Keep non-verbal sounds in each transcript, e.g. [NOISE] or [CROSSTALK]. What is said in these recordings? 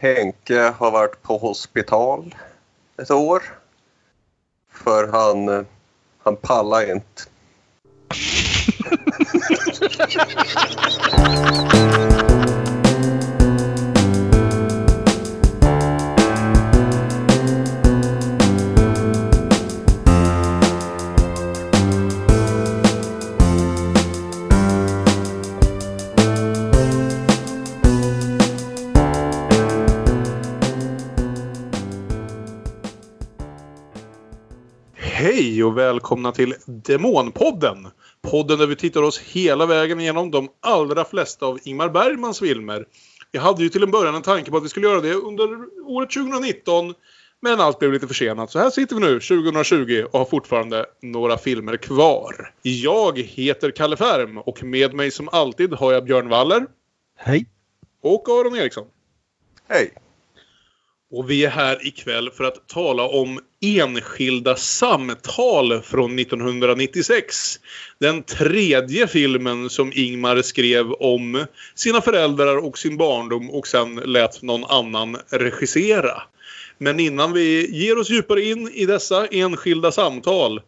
Henke har varit på hospital ett år. För han, han pallar inte. [LAUGHS] Hej och välkomna till Demonpodden! Podden där vi tittar oss hela vägen igenom de allra flesta av Ingmar Bergmans filmer. Vi hade ju till en början en tanke på att vi skulle göra det under året 2019. Men allt blev lite försenat. Så här sitter vi nu 2020 och har fortfarande några filmer kvar. Jag heter Kalle Färm och med mig som alltid har jag Björn Waller. Hej. Och Aron Eriksson. Hej! Och vi är här ikväll för att tala om enskilda samtal från 1996. Den tredje filmen som Ingmar skrev om sina föräldrar och sin barndom och sen lät någon annan regissera. Men innan vi ger oss djupare in i dessa enskilda samtal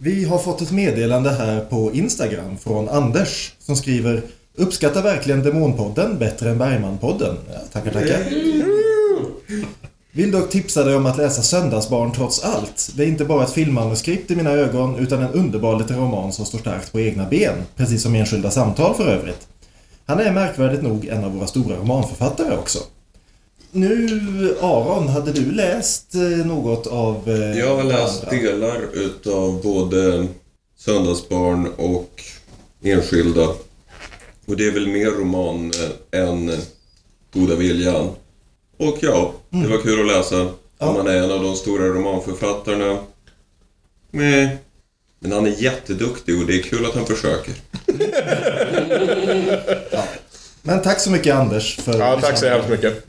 Vi har fått ett meddelande här på Instagram från Anders som skriver Uppskattar verkligen Demonpodden bättre än Bergmanpodden. Ja, tackar, tackar. Vill dock tipsa dig om att läsa Söndagsbarn trots allt. Det är inte bara ett filmmanuskript i mina ögon utan en underbar liten roman som står starkt på egna ben. Precis som enskilda samtal för övrigt. Han är märkvärdigt nog en av våra stora romanförfattare också. Nu, Aron, hade du läst eh, något av... eh, Jag har läst andra? delar utav både Söndagsbarn och Enskilda. Och det är väl mer roman än Goda Viljan. Och ja, det var kul att läsa. Mm. Ja. Man är en av de stora romanförfattarna. Men, men han är jätteduktig och det är kul att han försöker. [LAUGHS] Men tack så mycket Anders för Ja, tack så hemskt mycket.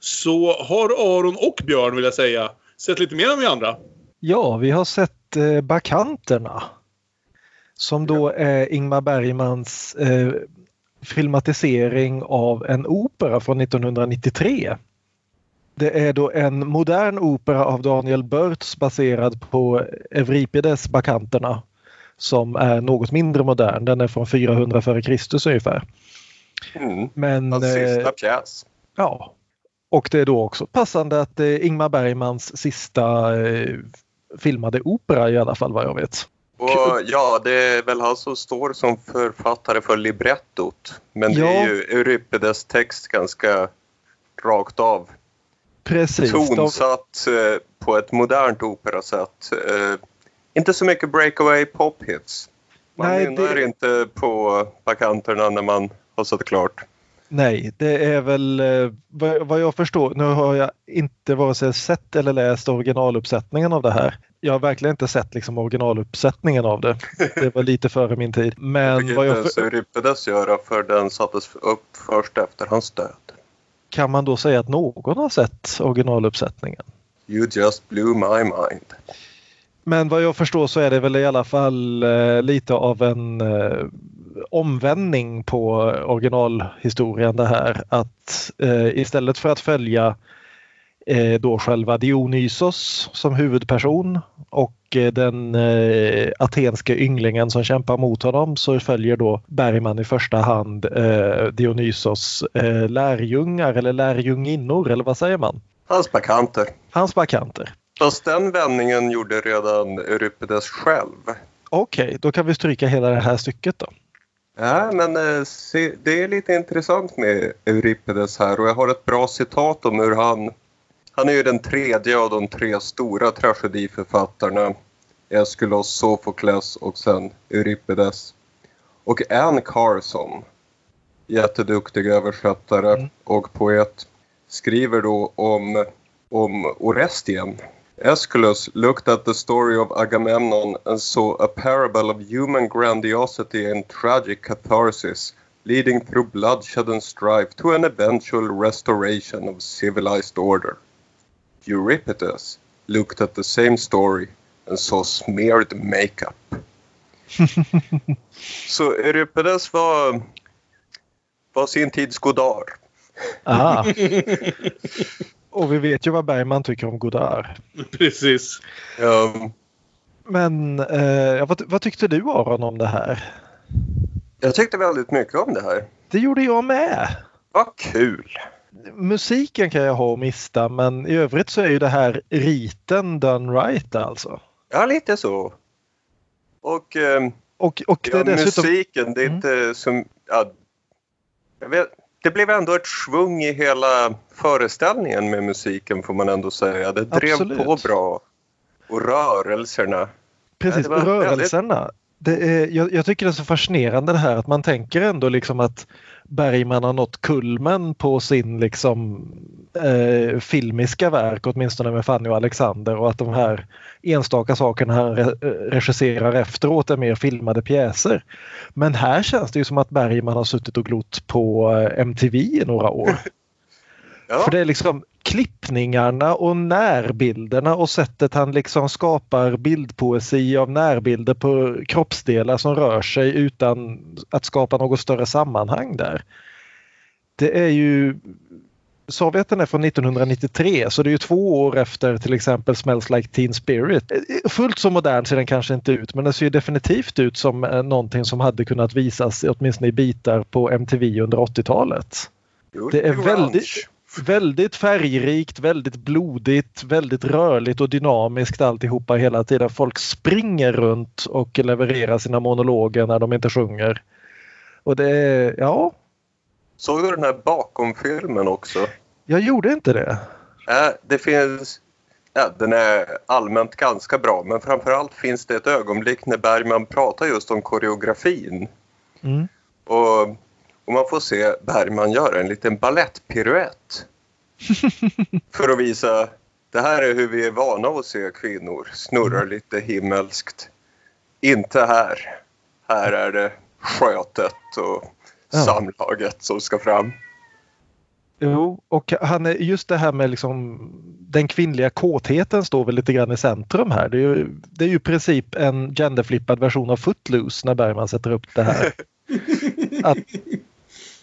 så har Aron och Björn vill jag säga sett lite mer än vi andra. Ja, vi har sett eh, Bakanterna. Som då är Ingmar Bergmans eh, filmatisering av en opera från 1993. Det är då en modern opera av Daniel Börts baserad på Euripides Bakanterna som är något mindre modern. Den är från 400 f.Kr. ungefär. Mm. Men, Hans eh, sista pjäs. Ja. Och det är då också passande att det är Ingmar Bergmans sista eh, filmade opera i alla fall vad jag vet. Och ja, det är väl han som står som författare för librettot. Men det Ja. är ju Euripides text ganska rakt av. Precis. Tonsatt eh, på ett modernt operasätt. Eh, inte så mycket breakaway pop-hits. Man Nej, nynnar det- inte på bakanterna när man har sett klart. Nej, det är väl eh, vad, jag förstår. Nu har jag inte vare sig sett eller läst originaluppsättningen av det här. Jag har verkligen inte sett liksom originaluppsättningen av det. [LAUGHS] Det var lite före min tid. Men vad jag för, Euripides göra för den sattes upp först efter hans död. kan man då säga att någon har sett originaluppsättningen? You just blew my mind. Men vad jag förstår så är det väl i alla fall eh, lite av en eh, omvändning på originalhistorien det här. Att eh, istället för att följa då själva Dionysos som huvudperson och den atenske ynglingen som kämpar mot honom så följer då Bergman i första hand Dionysos lärjungar eller lärjunginnor eller vad säger man? Hans bakanter. Hans bakanter. Fast den vändningen gjorde redan Euripides själv. Okej, då kan vi stryka hela det här stycket då. Ja, men eh, det är lite intressant med Euripides här och jag har ett bra citat om hur han... Han är ju den tredje av de tre stora tragediförfattarna. Aeschylus, Sofokles och sen Euripides. Och Anne Carson, jätteduktig översättare och poet, skriver då om, om Orestien. Aeschylus looked at the story of Agamemnon and saw a parable of human grandiosity and tragic catharsis, leading through bloodshed and strife to an eventual restoration of civilized order. Euripides looked at the same story and saw smeared makeup. [LAUGHS] Så Euripides var, var sin tids Godard. Aha. [LAUGHS] Och vi vet ju vad Bergman tycker om Godard. [LAUGHS] Precis. Ja, Men eh, vad, vad tyckte du Aron om det här? jag tyckte väldigt mycket om det här. Det gjorde jag med. Vad kul! Musiken kan jag ha och mista men i övrigt så är ju det här riten done right alltså. Ja, lite så. Och ehm, Och, och det ja, är dessutom... musiken, det är Mm. inte som... Ja, jag vet, det blev ändå ett svung i hela föreställningen med musiken får man ändå säga. Det drev Absolut. på bra. Och rörelserna. Precis, var rörelserna. Det är, jag, jag tycker det är så fascinerande det här att man tänker ändå liksom att Bergman har nått kulmen på sin liksom eh, filmiska verk, åtminstone med Fanny och Alexander och att de här enstaka sakerna han re regisserar efteråt är mer filmade pjäser. Men här känns det ju som att Bergman har suttit och glott på eh, MTV i några år. [LAUGHS] Ja, För det är liksom klippningarna och närbilderna och sättet han liksom skapar bildpoesi av närbilder på kroppsdelar som rör sig utan att skapa något större sammanhang där. Det är ju Sovjeten är från 1993 så det är ju två år efter till exempel Smells Like Teen Spirit. Fullt så modern ser den kanske inte ut men den ser ju definitivt ut som eh, någonting som hade kunnat visas åtminstone i bitar på MTV under 80-talet. jo, det är väldigt- Väldigt färgrikt, väldigt blodigt, väldigt rörligt och dynamiskt alltihopa hela tiden. Folk springer runt och levererar sina monologer när de inte sjunger. Och det är, ja, Såg du den här bakom-filmen också? jag gjorde inte det. Äh, det finns... Ja, den är allmänt ganska bra men framförallt finns det ett ögonblick när Bergman pratar just om koreografin. Mm. Och, och man får se Bergman göra en liten ballettpiruett. [LAUGHS] för att visa det här är hur vi är vana att se kvinnor snurra lite himmelskt. Inte här. Här är det skötet och Ja. samlaget som ska fram. Jo, och han är, just det här med liksom den kvinnliga kåtheten står väl lite grann i centrum här. Det är ju, det är ju i princip en genderflippad version av Footloose när Bergman sätter upp det här. [LAUGHS] Att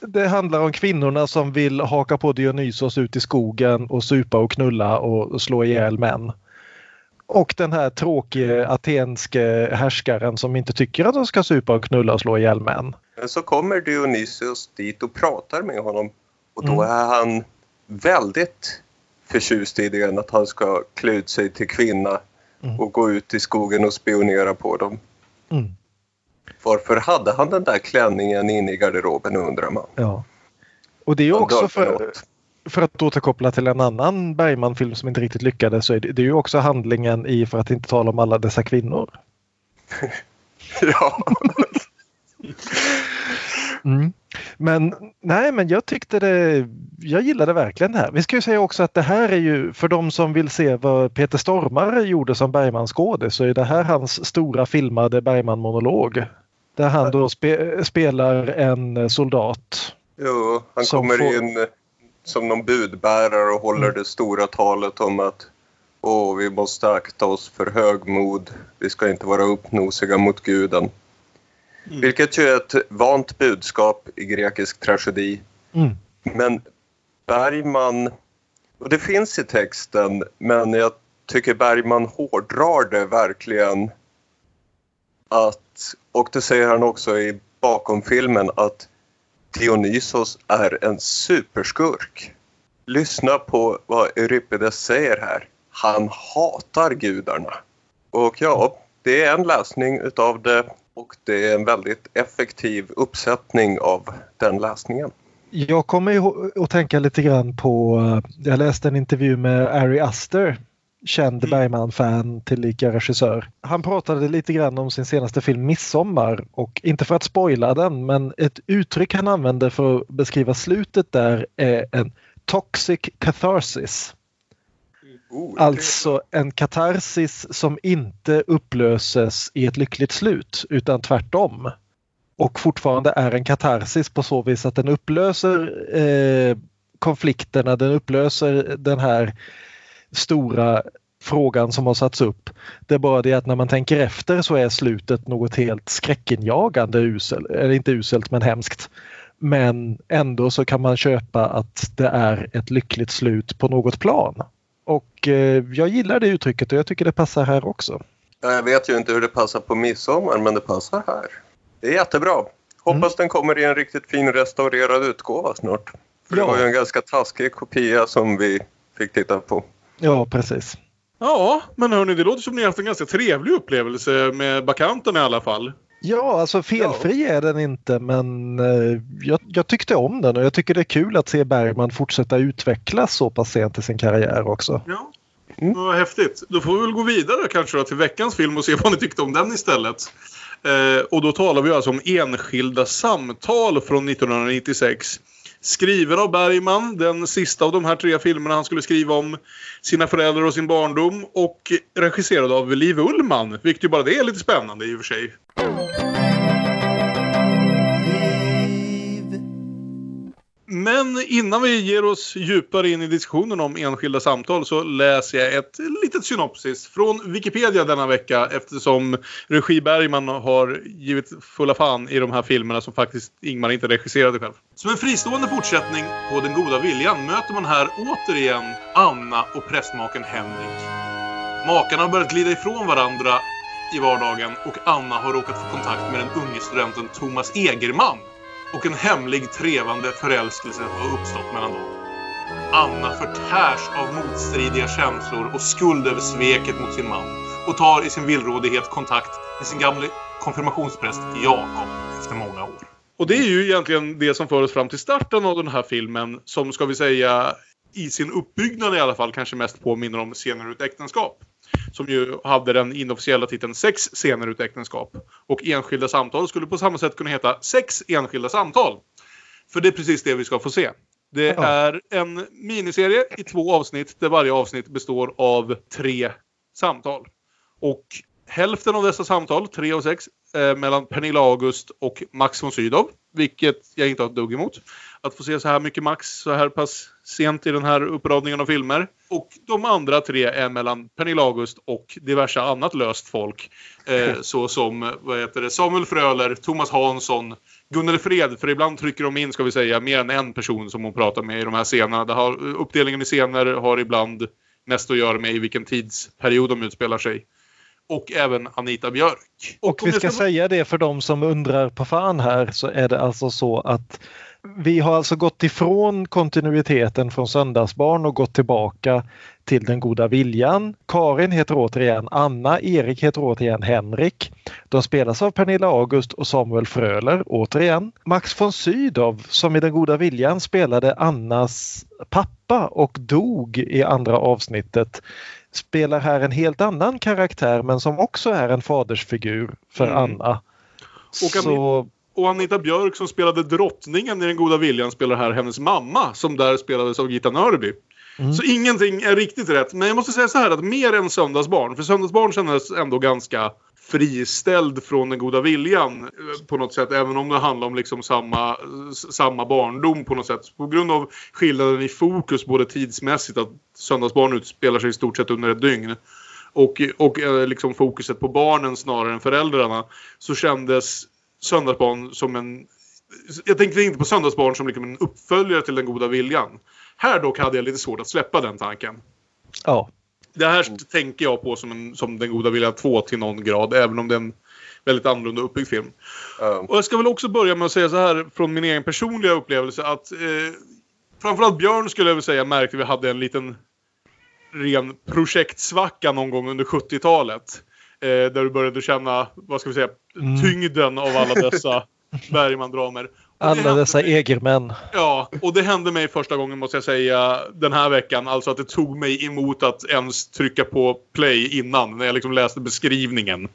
det handlar om kvinnorna som vill haka på Dionysos ut i skogen och supa och knulla och slå ihjäl män. Och den här tråkiga atenske härskaren som inte tycker att de ska supa och knulla och slå ihjäl män. Men så kommer Dionysios dit och pratar med honom och då Mm. är han väldigt förtjust i idén att han ska klä ut sig till kvinna Mm. och gå ut i skogen och spionera på dem. Mm. Varför hade han den där klänningen inne i garderoben undrar man. Ja. Och det är ju också för, för att återkoppla till en annan Bergman-film som inte riktigt lyckades så är det, det är ju också handlingen i För att inte tala om alla dessa kvinnor. [LAUGHS] Ja. Mm. Men nej, men jag tyckte det. Jag gillade verkligen det här. Vi ska ju säga också att det här är ju för de som vill se vad Peter Stormare gjorde som Bergman skådis så är det här hans stora filmade Bergman-monolog. Där han då spe, spelar en soldat. jo, han kommer får- in som någon budbärare och håller Mm. det stora talet om att Åh, vi måste akta oss för högmod. Vi ska inte vara uppnosiga mot guden. Mm. Vilket ju är ett vant budskap i grekisk tragedi. Mm. Men Bergman, och det finns i texten, men jag tycker Bergman hårdrar det verkligen. Att, och det säger han också i bakom filmen, att Dionysos är en superskurk. Lyssna på vad Euripides säger här. Han hatar gudarna. Och ja, det är en läsning utav det och det är en väldigt effektiv uppsättning av den läsningen. Jag kommer att tänka lite grann på, eh, jag läste en intervju med Ari Aster, känd Mm. Bergman-fan tillika regissör. Han pratade lite grann om sin senaste film Midsommar och inte för att spoila den men ett uttryck han använde för att beskriva slutet där är en toxic catharsis. Oh, Alltså en katarsis som inte upplöses i ett lyckligt slut utan tvärtom. Och fortfarande är en katarsis på så vis att den upplöser eh, konflikterna, den upplöser den här stora frågan som har satts upp. Det är bara det att när man tänker efter så är slutet något helt skräckinjagande uselt, eller inte uselt men hemskt. Men ändå så kan man köpa att det är ett lyckligt slut på något plan. Och eh, jag gillar det uttrycket och jag tycker det passar här också. Ja, jag vet ju inte hur det passar på midsommar, men det passar här. Det är jättebra. Hoppas den kommer i en riktigt fin restaurerad utgåva snart. För Ja. det var ju en ganska taskig kopia som vi fick titta på. Ja, precis. Ja, men hörni, det låter som ni har haft en ganska trevlig upplevelse med Bakanten i alla fall. Ja, alltså felfri är den inte men eh, jag, jag tyckte om den och jag tycker det är kul att se Bergman fortsätta utvecklas så pass sent i sin karriär också. Ja. Vad häftigt. Då får vi väl gå vidare kanske då till veckans film och se vad ni tyckte om den istället. Eh, och då talar vi alltså om Enskilda samtal från 1996. Skriven av Bergman, den sista av de här tre filmerna han skulle skriva om sina föräldrar och sin barndom. Och regisserad av Liv Ullman, vilket ju bara det är lite spännande i och för sig. Men innan vi ger oss djupare in i diskussionen om enskilda samtal så läser jag ett litet synopsis från Wikipedia denna vecka eftersom regi Bergman har givit fulla fan i de här filmerna som faktiskt Ingmar inte regisserade själv. Som en fristående fortsättning på Den goda viljan möter man här återigen Anna och prästmaken Henrik. Makarna har börjat glida ifrån varandra i vardagen och Anna har råkat få kontakt med den unge studenten Thomas Egerman och en hemlig trevande förälskelse har uppstått mellan dem. Anna förtärs av motstridiga känslor och skuld över sveket mot sin man och tar i sin villrådighet kontakt med sin gamle konfirmationspräst Jakob efter många år. Och det är ju egentligen det som för oss fram till starten av den här filmen som ska vi säga i sin uppbyggnad i alla fall kanske mest påminner om Scener ur ett äktenskap. Som ju hade den inofficiella titeln Sex scener ett äktenskap. Och enskilda samtal skulle på samma sätt kunna heta Sex enskilda samtal. För det är precis det vi ska få se. Det Ja. är en miniserie i två avsnitt där varje avsnitt består av tre samtal. Och hälften av dessa samtal, tre av sex, eh, mellan Pernilla August och Max von Sydow. Vilket jag inte har ett dugg emot. Att få se så här mycket Max så här pass sent i den här uppradningen av filmer. Och de andra tre är mellan Pernilla August och diverse annat löst folk. Eh, så som vad heter det, Samuel Fröler, Thomas Hansson, Gunnel Fred. För ibland trycker de in, ska vi säga, mer än en person som hon pratar med i de här scenerna. Det har, uppdelningen i scener har ibland mest att göra med i vilken tidsperiod de utspelar sig. Och även Anita Björk. Och om vi jag ska säga det för de som undrar på fan här så är det alltså så att vi har alltså gått ifrån kontinuiteten från Söndagsbarn och gått tillbaka till den goda viljan. Karin heter återigen Anna, Erik heter återigen Henrik. De spelas av Pernilla August och Samuel Fröler återigen. Max von Sydow som i den goda viljan spelade Annas pappa och dog i andra avsnittet spelar här en helt annan karaktär men som också är en fadersfigur för Mm. Anna. Och Så, Och Anita Björk som spelade drottningen i Den goda viljan spelar här hennes mamma som där spelades av Gita Nörby. Mm. Så ingenting är riktigt rätt. Men jag måste säga så här att mer än Söndagsbarn. För Söndagsbarn kändes ändå ganska friställd från den goda viljan eh, på något sätt. Även om det handlar om liksom samma, samma barndom på något sätt. På grund av skillnaden i fokus både tidsmässigt att Söndagsbarn utspelar sig i stort sett under ett dygn. Och, och eh, liksom fokuset på barnen snarare än föräldrarna. Så kändes Söndagsbarn som en... Jag tänkte inte på Söndagsbarn som liksom en uppföljare till den goda viljan. Här dock hade jag lite svårt att släppa den tanken. ja. Det här tänker jag på som, en, som Den goda viljan 2 till någon grad, även om det är en väldigt annorlunda uppbyggd film. Ja. Och jag ska väl också börja med att säga så här från min egen personliga upplevelse att eh, framförallt Björn skulle jag väl säga märkte vi hade en liten ren projektsvacka någon gång under 70-talet. Eh, där du började känna, vad ska vi säga, Mm. tyngden av alla dessa [LAUGHS] Bergman-dramer. Alla dessa mig- egermän. Ja, och det hände mig första gången måste jag säga den här veckan. Alltså att det tog mig emot att ens trycka på play innan när jag liksom läste beskrivningen.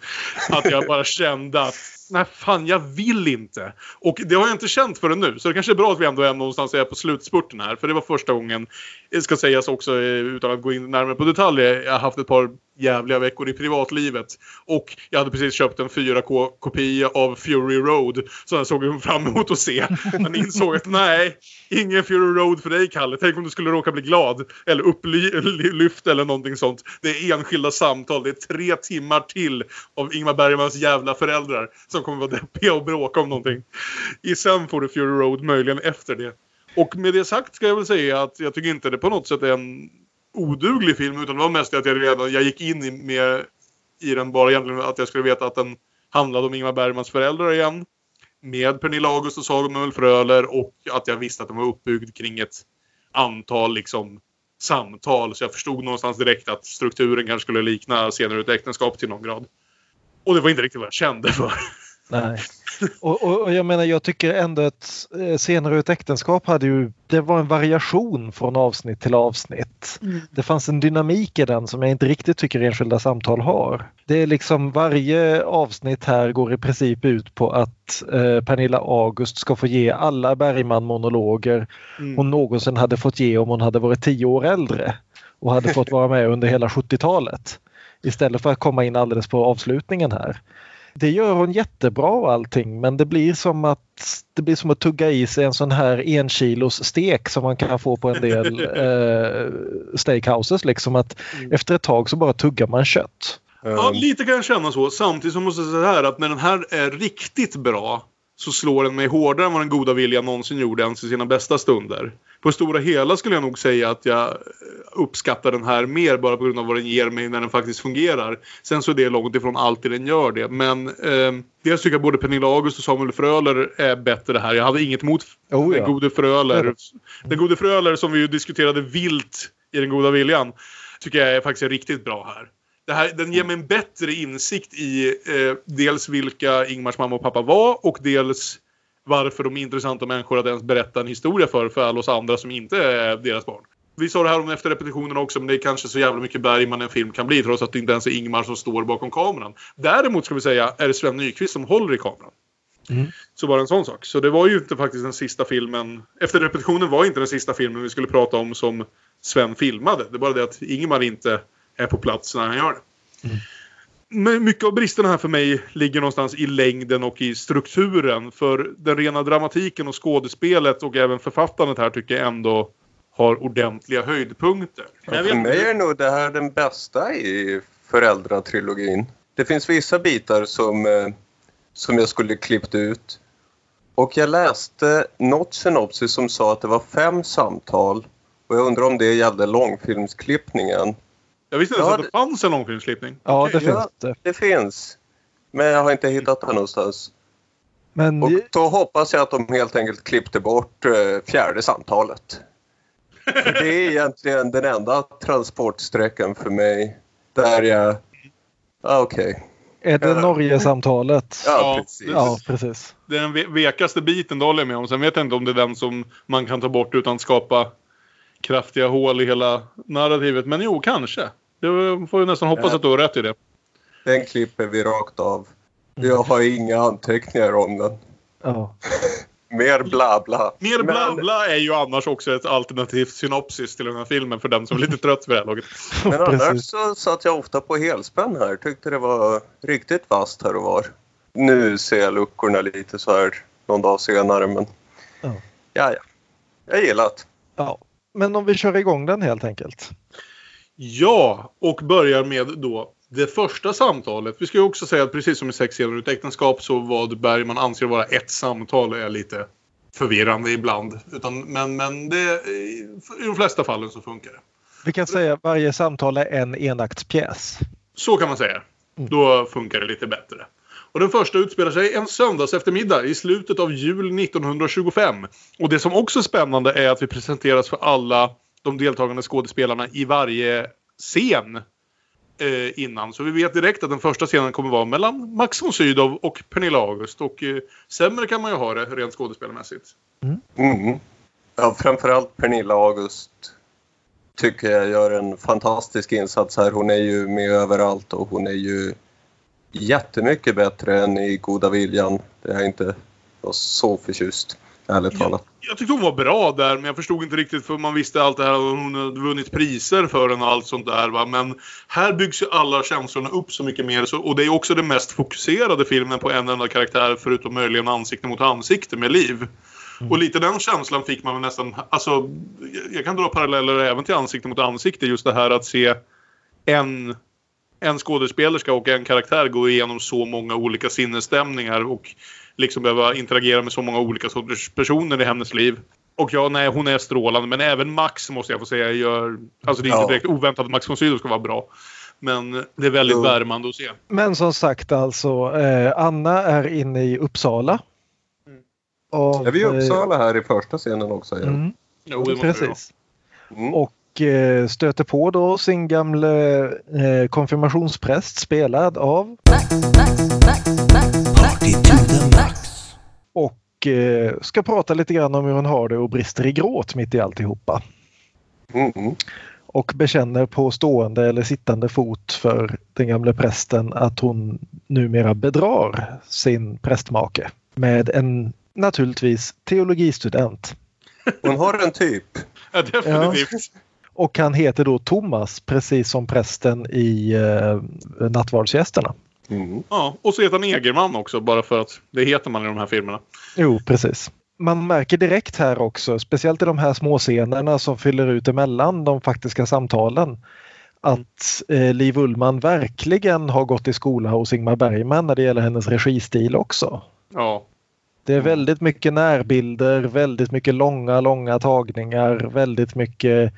Att jag bara [LAUGHS] kände att nej fan jag vill inte. Och det har jag inte känt förrän nu. Så det kanske är bra att vi ändå är någonstans är på slutspurten här. För det var första gången, det ska sägas också eh, utan att gå in närmare på detaljer, jag har haft ett par jävliga veckor i privatlivet. Och jag hade precis köpt en 4K-kopia av Fury Road. Så jag såg fram emot att se. Men insåg att nej, ingen Fury Road för dig Kalle. Tänk om du skulle råka bli glad. Eller upplyft eller någonting sånt. Det är enskilda samtal. Det är tre timmar till av Ingmar Bergmans jävla föräldrar. Som kommer vara deppiga och bråka om någonting. I sen får du Fury Road möjligen efter det. Och med det sagt ska jag väl säga att jag tycker inte det på något sätt är en oduglig film utan det var mest att jag redan jag gick in i, med, i den bara egentligen att jag skulle veta att den handlade om Ingmar Bergmans föräldrar igen. Med Pernilla August och Samuel Fröler och att jag visste att den var uppbyggd kring ett antal liksom samtal. Så jag förstod någonstans direkt att strukturen kanske skulle likna senare ett äktenskap till någon grad. Och det var inte riktigt vad jag kände för. Nej. [LAUGHS] Och, och, och, jag menar jag tycker ändå att eh, senare ett äktenskap hade ju, det var en variation från avsnitt till avsnitt. Mm. Det fanns en dynamik i den som jag inte riktigt tycker enskilda samtal har. Det är liksom varje avsnitt här går i princip ut på att eh, Pernilla August ska få ge alla Bergman-monologer mm. hon någonsin hade fått ge om hon hade varit tio år äldre och hade fått vara med under hela 70-talet. Istället för att komma in alldeles på avslutningen här det gör hon jättebra och allting men det blir som att det blir som att tugga i sig en sån här enkilos stek som man kan få på en del [LAUGHS] eh, steakhouses. Liksom att mm. Efter ett tag så bara tuggar man kött. Ja, lite kan jag känna så. Samtidigt så måste jag säga här att när den här är riktigt bra så slår den mig hårdare än vad den goda viljan någonsin gjorde ens i sina bästa stunder. På stora hela skulle jag nog säga att jag uppskattar den här mer bara på grund av vad den ger mig när den faktiskt fungerar. Sen så är det långt ifrån alltid den gör det. Men eh, dels tycker jag både Pernilla August och Samuel Fröler är bättre här. Jag hade inget emot oh, ja. den gode Fröler. Den gode Fröler som vi ju diskuterade vilt i den goda viljan tycker jag är faktiskt är riktigt bra här. Det här, den ger mig en bättre insikt i eh, dels vilka Ingmars mamma och pappa var och dels varför de är intressanta människor att ens berätta en historia för, för alla oss andra som inte är deras barn. Vi sa det här om efter repetitionen också, men det är kanske så jävla mycket Bergman en film kan bli trots att det inte ens är Ingmar som står bakom kameran. Däremot ska vi säga är det Sven Nykvist som håller i kameran. Mm. Så var det en sån sak. Så det var ju inte faktiskt den sista filmen. Efter repetitionen var inte den sista filmen vi skulle prata om som Sven filmade. Det är bara det att Ingmar inte är på plats när han gör det. Mm mycket av bristerna här för mig ligger någonstans i längden och i strukturen. För den rena dramatiken och skådespelet och även författandet här tycker jag ändå har ordentliga höjdpunkter. Ja, för mig är nog det här den bästa i föräldratrilogin. Det finns vissa bitar som, eh, som jag skulle klippt ut. Och jag läste något synopsis som sa att det var fem samtal. Och jag undrar om det gällde långfilmsklippningen. Jag visste inte ens ja, att det fanns en långfilmsklippning. Ja, okay. det finns det. det finns. Men jag har inte hittat den någonstans. Men... Och då hoppas jag att de helt enkelt klippte bort eh, fjärde samtalet. För det är egentligen den enda transportsträckan för mig där jag... Ah, Okej. Okay. Är det Norge-samtalet? Ja, precis. Ja, precis. Det är den vekaste biten, det håller jag med om. Sen vet jag inte om det är den som man kan ta bort utan att skapa kraftiga hål i hela narrativet. Men jo, kanske. Jag får ju nästan hoppas att du har rätt i det. Den klipper vi rakt av. Jag har inga anteckningar om den. Ja. [LAUGHS] Mer bla bla. Mer bla bla är ju annars också ett alternativt synopsis till den här filmen för den som är lite trött för det här laget. [LAUGHS] Men annars så satt jag ofta på helspänn här. Tyckte det var riktigt vasst här och var. Nu ser jag luckorna lite så här någon dag senare men ja, ja. ja. Jag gillar det. Ja men om vi kör igång den helt enkelt. Ja, och börjar med då det första samtalet. Vi ska ju också säga att precis som i sex genom ett äktenskap så vad Bergman anser vara ett samtal är lite förvirrande ibland. Utan, men men det, i de flesta fallen så funkar det. Vi kan säga att varje samtal är en enaktspjäs. Så kan man säga. Mm. Då funkar det lite bättre. Och den första utspelar sig en söndags eftermiddag i slutet av jul 1925. Och det som också är spännande är att vi presenteras för alla de deltagande skådespelarna i varje scen eh, innan. Så vi vet direkt att den första scenen kommer vara mellan Max von Sydow och Pernilla August. Och eh, sämre kan man ju ha det rent skådespelarmässigt. Mm. Mm. Ja, framförallt Pernilla August tycker jag gör en fantastisk insats här. Hon är ju med överallt och hon är ju jättemycket bättre än i Goda viljan. Det är jag inte så förtjust. ärligt talat. Jag tyckte hon var bra där, men jag förstod inte riktigt för man visste allt det här och hon hade vunnit priser för den och allt sånt där. Va? Men här byggs ju alla känslorna upp så mycket mer. Så, och det är också den mest fokuserade filmen på en enda karaktär förutom möjligen ansikte mot ansikte med liv. Mm. Och lite den känslan fick man väl nästan, alltså jag kan dra paralleller även till ansikte mot ansikte. Just det här att se en, en skådespelerska och en karaktär gå igenom så många olika sinnesstämningar och liksom behöva interagera med så många olika sorters personer i hennes liv. Och ja, nej, hon är strålande. Men även Max måste jag få säga gör... Alltså det är inte direkt oväntat att Max von Sydow ska vara bra. Men det är väldigt jo. värmande att se. Men som sagt alltså, eh, Anna är inne i Uppsala. Mm. Och, är vi i Uppsala här i första scenen också? Igen? Mm. Jo, precis. Mm. Och eh, stöter på då sin gamle eh, konfirmationspräst spelad av... Max, Max, Max, Party to the max. Och eh, ska prata lite grann om hur hon har det och brister i gråt mitt i alltihopa. Mm. Och bekänner på stående eller sittande fot för den gamle prästen att hon numera bedrar sin prästmake med en naturligtvis teologistudent. Hon har en typ. Ja, definitivt. Ja. Och han heter då Thomas precis som prästen i eh, Nattvardsgästerna. Mm. Ja, och så heter han Egerman också bara för att det heter man i de här filmerna. Jo, precis. Man märker direkt här också, speciellt i de här småscenerna som fyller ut emellan de faktiska samtalen, att eh, Liv Ullman verkligen har gått i skola hos Ingmar Bergman när det gäller hennes registil också. Ja. Det är väldigt mycket närbilder, väldigt mycket långa, långa tagningar, väldigt mycket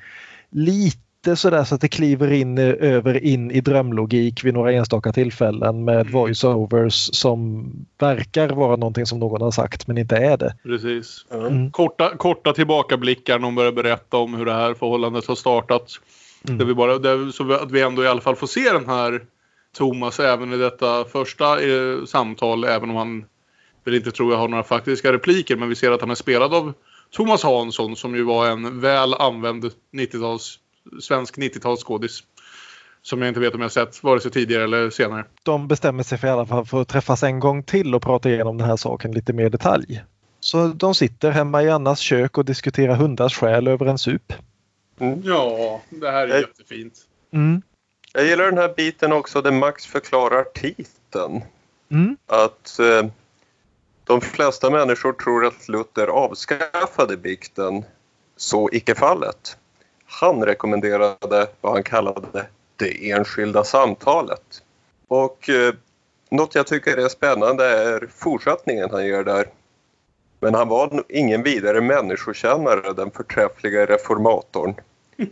lite sådär så att det kliver in över in i drömlogik vid några enstaka tillfällen med mm. voiceovers som verkar vara någonting som någon har sagt men inte är det. Precis. Mm. Korta, korta tillbakablickar när hon börjar berätta om hur det här förhållandet har startat. Mm. Där vi bara, där, så att vi ändå i alla fall får se den här Thomas även i detta första eh, samtal även om han väl inte tror jag har några faktiska repliker men vi ser att han är spelad av Thomas Hansson som ju var en väl använd 90-tals svensk 90-talsskådis. Som jag inte vet om jag sett vare sig tidigare eller senare. De bestämmer sig för i alla fall för att träffas en gång till och prata igenom den här saken lite mer i detalj. Så de sitter hemma i Annas kök och diskuterar hundars själ över en sup. Mm. Ja, det här är jag, jättefint. Mm. Jag gillar den här biten också där Max förklarar titeln. Mm. Att eh, de flesta människor tror att Luther avskaffade bikten. Så icke fallet. Han rekommenderade vad han kallade det enskilda samtalet. Och eh, något jag tycker är spännande är fortsättningen han gör där. Men han var ingen vidare människokännare, den förträffliga reformatorn.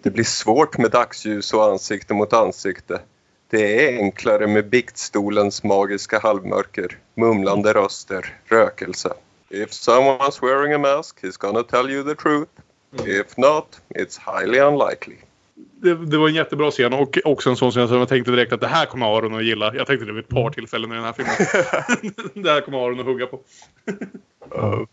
Det blir svårt med dagsljus och ansikte mot ansikte. Det är enklare med biktstolens magiska halvmörker, mumlande röster, rökelse. If someone's wearing a mask, he's gonna tell you the truth. If not, it's highly unlikely. Det, det, var en jättebra scen och också en sån scen som jag tänkte direkt att det här kommer Aron att gilla. Jag tänkte det vid ett par tillfällen i den här filmen. [LAUGHS] det här kommer Aron att hugga på. uh.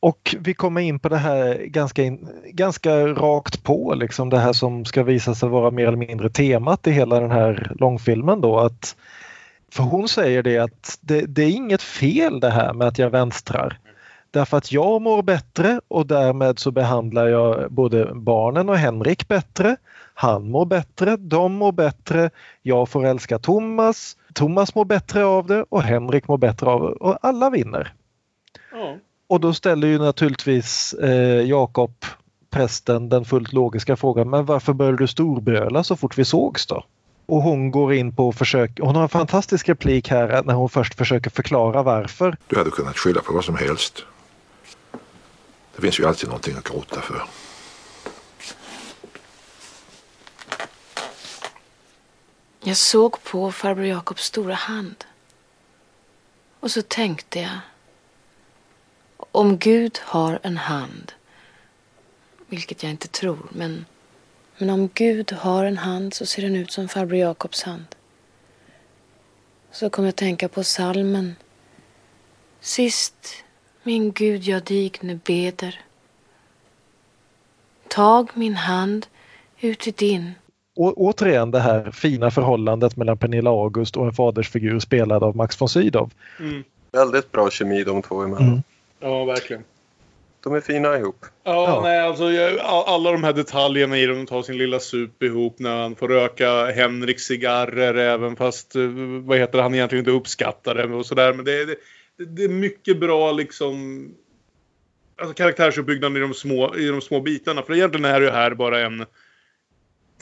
Och vi kommer in på det här ganska, in, ganska rakt på, liksom det här som ska visa sig vara mer eller mindre temat i hela den här långfilmen då. Att, för hon säger det att det, det är inget fel det här med att jag vänstrar. Därför att jag mår bättre och därmed så behandlar jag både barnen och Henrik bättre. Han mår bättre, de mår bättre, jag får älska Thomas, Thomas mår bättre av det och Henrik mår bättre av det och alla vinner. Ja. Och då ställer ju naturligtvis eh, Jakob, prästen, den fullt logiska frågan, men varför började du storbröla så fort vi sågs då? Och hon går in på försök, hon har en fantastisk replik här när hon först försöker förklara varför. Du hade kunnat skylla på vad som helst. Det finns ju alltid någonting att gråta för. Jag såg på farbror Jakobs stora hand. Och så tänkte jag. Om Gud har en hand, vilket jag inte tror, men, men om Gud har en hand så ser den ut som farbror Jakobs hand. Så kom jag att tänka på salmen. Sist min Gud, jag dig nu beder. Tag min hand ut i din. Å återigen det här fina förhållandet mellan Pernilla August och en fadersfigur spelad av Max von Sydow. Mm. Väldigt bra kemi de två emellan. Mm. Ja, verkligen. de är fina ihop. Ja, Ja. nej alltså jag, all- alla de här detaljerna i dem. De tar sin lilla sup ihop när han får röka Henriks cigarrer även fast, eh, vad heter det, han egentligen inte uppskattar det och sådär. Men det, är- det, det är mycket bra liksom alltså karaktärsuppbyggnad i de små, i de små bitarna. För egentligen är det ju här bara en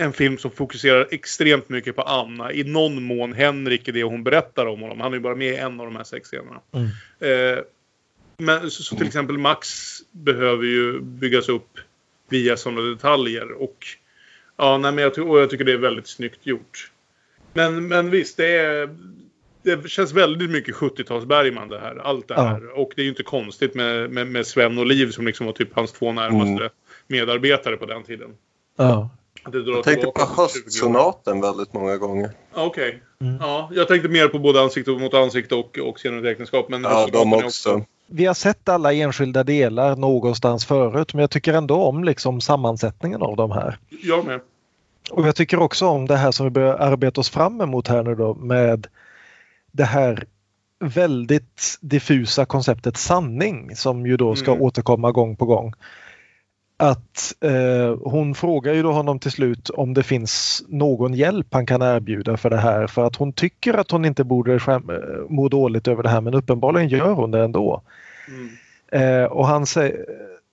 en film som fokuserar extremt mycket på Anna. I någon mån Henrik i det hon berättar om honom. Han är ju bara med i en av de här sex scenerna. Mm. Eh, men så, så till exempel Max behöver ju byggas upp via sådana detaljer. Och, ja, nej, men jag, och jag tycker det är väldigt snyggt gjort. Men, men visst, det, är, det känns väldigt mycket 70-tals Bergman det här. Allt det Ja. här. Och det är ju inte konstigt med, med, med Sven och Liv som liksom var typ hans två närmaste Mm. medarbetare på den tiden. Ja. Det drar Jag tänkte på 20 år. höstsonaten väldigt många gånger. Ja, Okej. Mm. Ja, jag tänkte mer på både ansikte mot ansikte och, och senare äktenskap. Men Ja, de är också. Vi har sett alla enskilda delar någonstans förut men jag tycker ändå om liksom sammansättningen av de här. Jag med. Och jag tycker också om det här som vi börjar arbeta oss fram emot här nu då med det här väldigt diffusa konceptet sanning som ju då ska Mm. återkomma gång på gång. Att eh, hon frågar ju då honom till slut om det finns någon hjälp han kan erbjuda för det här för att hon tycker att hon inte borde skäm- eh, må dåligt över det här men uppenbarligen gör hon det ändå. Mm. Eh, och han sä-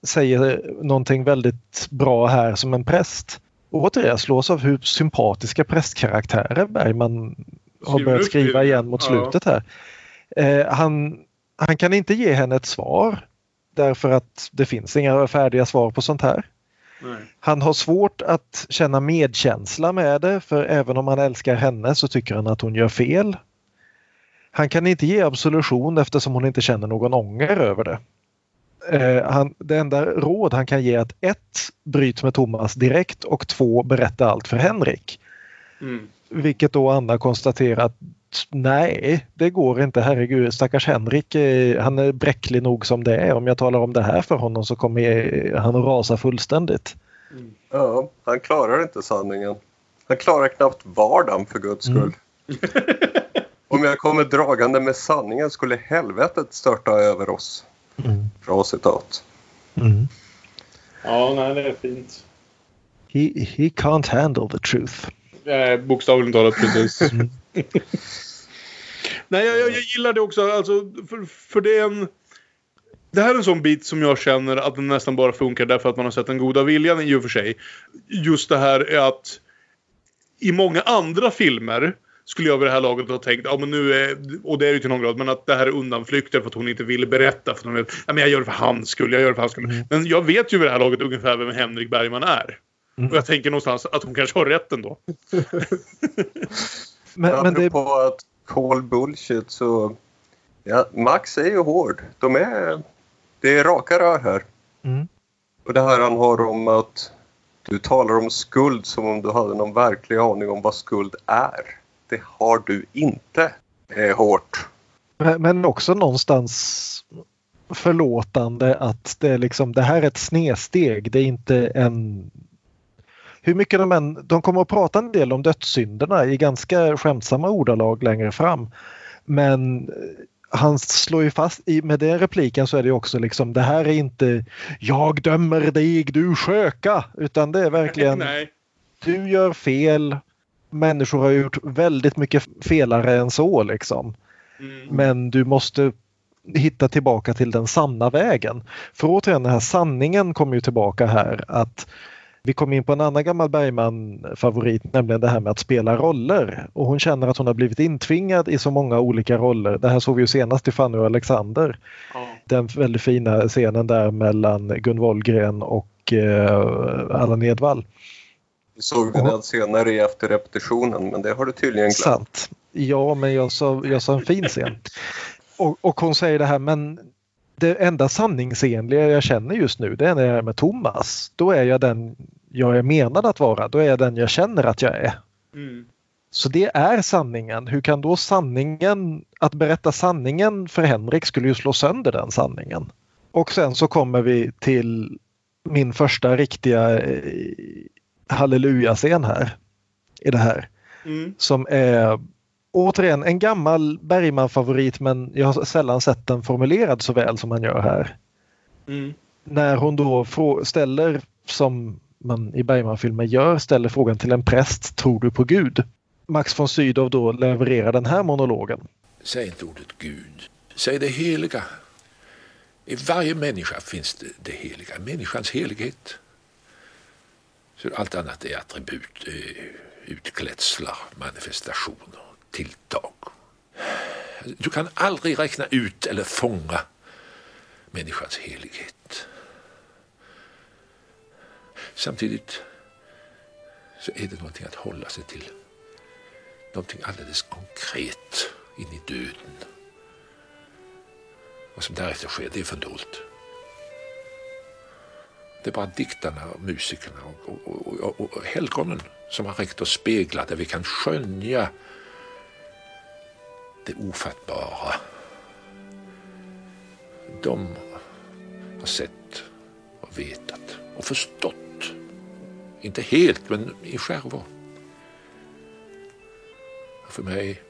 säger någonting väldigt bra här som en präst. Och återigen slås av hur sympatiska prästkaraktärer Bergman har börjat skriva igen mot slutet här. Eh, han, han kan inte ge henne ett svar därför att det finns inga färdiga svar på sånt här. Nej. Han har svårt att känna medkänsla med det för även om han älskar henne så tycker han att hon gör fel. Han kan inte ge absolution eftersom hon inte känner någon ånger över det. Eh, han, det enda råd han kan ge är att ett, bryt med Thomas direkt och två, berätta allt för Henrik. Mm. Vilket då Anna konstaterar att nej, det går inte. Herregud, stackars Henrik, eh, han är bräcklig nog som det är. Om jag talar om det här för honom så kommer jag- han att rasa fullständigt. Ja, han klarar inte sanningen. Han klarar knappt vardagen för guds Mm. skull. [LAUGHS] Om jag kommer dragande med sanningen skulle helvetet störta över oss. Mm. Bra citat. Mm. Ja, nej, det är fint. He, he can't handle the truth. Eh, bokstavligt talat precis. [LAUGHS] Mm. Nej, jag, jag, jag gillar det också. Alltså, för, för det är en... Det här är en sån bit som jag känner att den nästan bara funkar därför att man har sett den goda viljan i och för sig. Just det här är att i många andra filmer skulle jag vid det här laget ha tänkt, ja men nu är, och det är ju till någon grad, men att det här är undanflykter för att hon inte ville berätta. För att hon vet, ja men jag gör det för hans skull, jag gör det för hans skull. Men jag vet ju vid det här laget ungefär vem Henrik Bergman är. Mm. Och jag tänker någonstans att hon kanske har rätt ändå. Men, [LAUGHS] men det, Apropå att call bullshit så... Ja, Max är ju hård. De är... Det är raka rör här. mm, Och det här han har om att du talar om skuld som om du hade någon verklig aning om vad skuld är. Det har du inte. Det är hårt. men- men också någonstans förlåtande att det, liksom, det här är ett snedsteg. Det är inte en... Hur mycket de än... De kommer att prata en del om dödssynderna i ganska skämtsamma ordalag längre fram. Men eh, han slår ju fast, i, med den repliken så är det också liksom det här är inte jag dömer dig du sköka utan det är verkligen [LAUGHS] Nej. du gör fel. Människor har gjort väldigt mycket felare än så liksom. Mm. Men du måste hitta tillbaka till den sanna vägen. För återigen den här sanningen kommer ju tillbaka här att vi kom in på en annan gammal Bergman-favorit, nämligen det här med att spela roller. Och hon känner att hon har blivit intvingad i så många olika roller. Det här såg vi ju senast i Fanny och Alexander. Ja. Den väldigt fina scenen där mellan Gun Wollgren och eh, Allan Edwall. Vi såg den här senare i efterrepetitionen men det har du tydligen glömt. Sant. Ja, men jag sa, jag sa en fin scen. Och, och hon säger det här, men det enda sanningsenliga jag känner just nu det är när jag är med Thomas. Då är jag den jag är menad att vara. Då är jag den jag känner att jag är. Mm. Så det är sanningen. Hur kan då sanningen, att berätta sanningen för Henrik skulle ju slå sönder den sanningen. Och sen så kommer vi till min första riktiga eh, halleluja-scen här. I det här Mm. som är återigen en gammal Bergman-favorit men jag har sällan sett den formulerad så väl som han gör här. Mm. när hon då ställer, som man i Bergman-filmen gör, ställer frågan till en präst, tror du på Gud? Max von Sydow då levererar den här monologen. Säg inte ordet Gud. Säg det heliga. I varje människa finns det, det heliga, människans helighet. Så allt annat är attribut, eh, utklädslar, manifestationer, tilltag. Du kan aldrig räkna ut eller fånga människans helighet. Samtidigt så är det någonting att hålla sig till. Någonting alldeles konkret in i döden. Vad som därefter sker, det är fördolt. Det är bara diktarna, och musikerna och, och, och, och, och helgonen som har räckt att spegla där vi kan skönja det ofattbara. De har sett och vetat och förstått. Inte helt, men i skärvor. För mig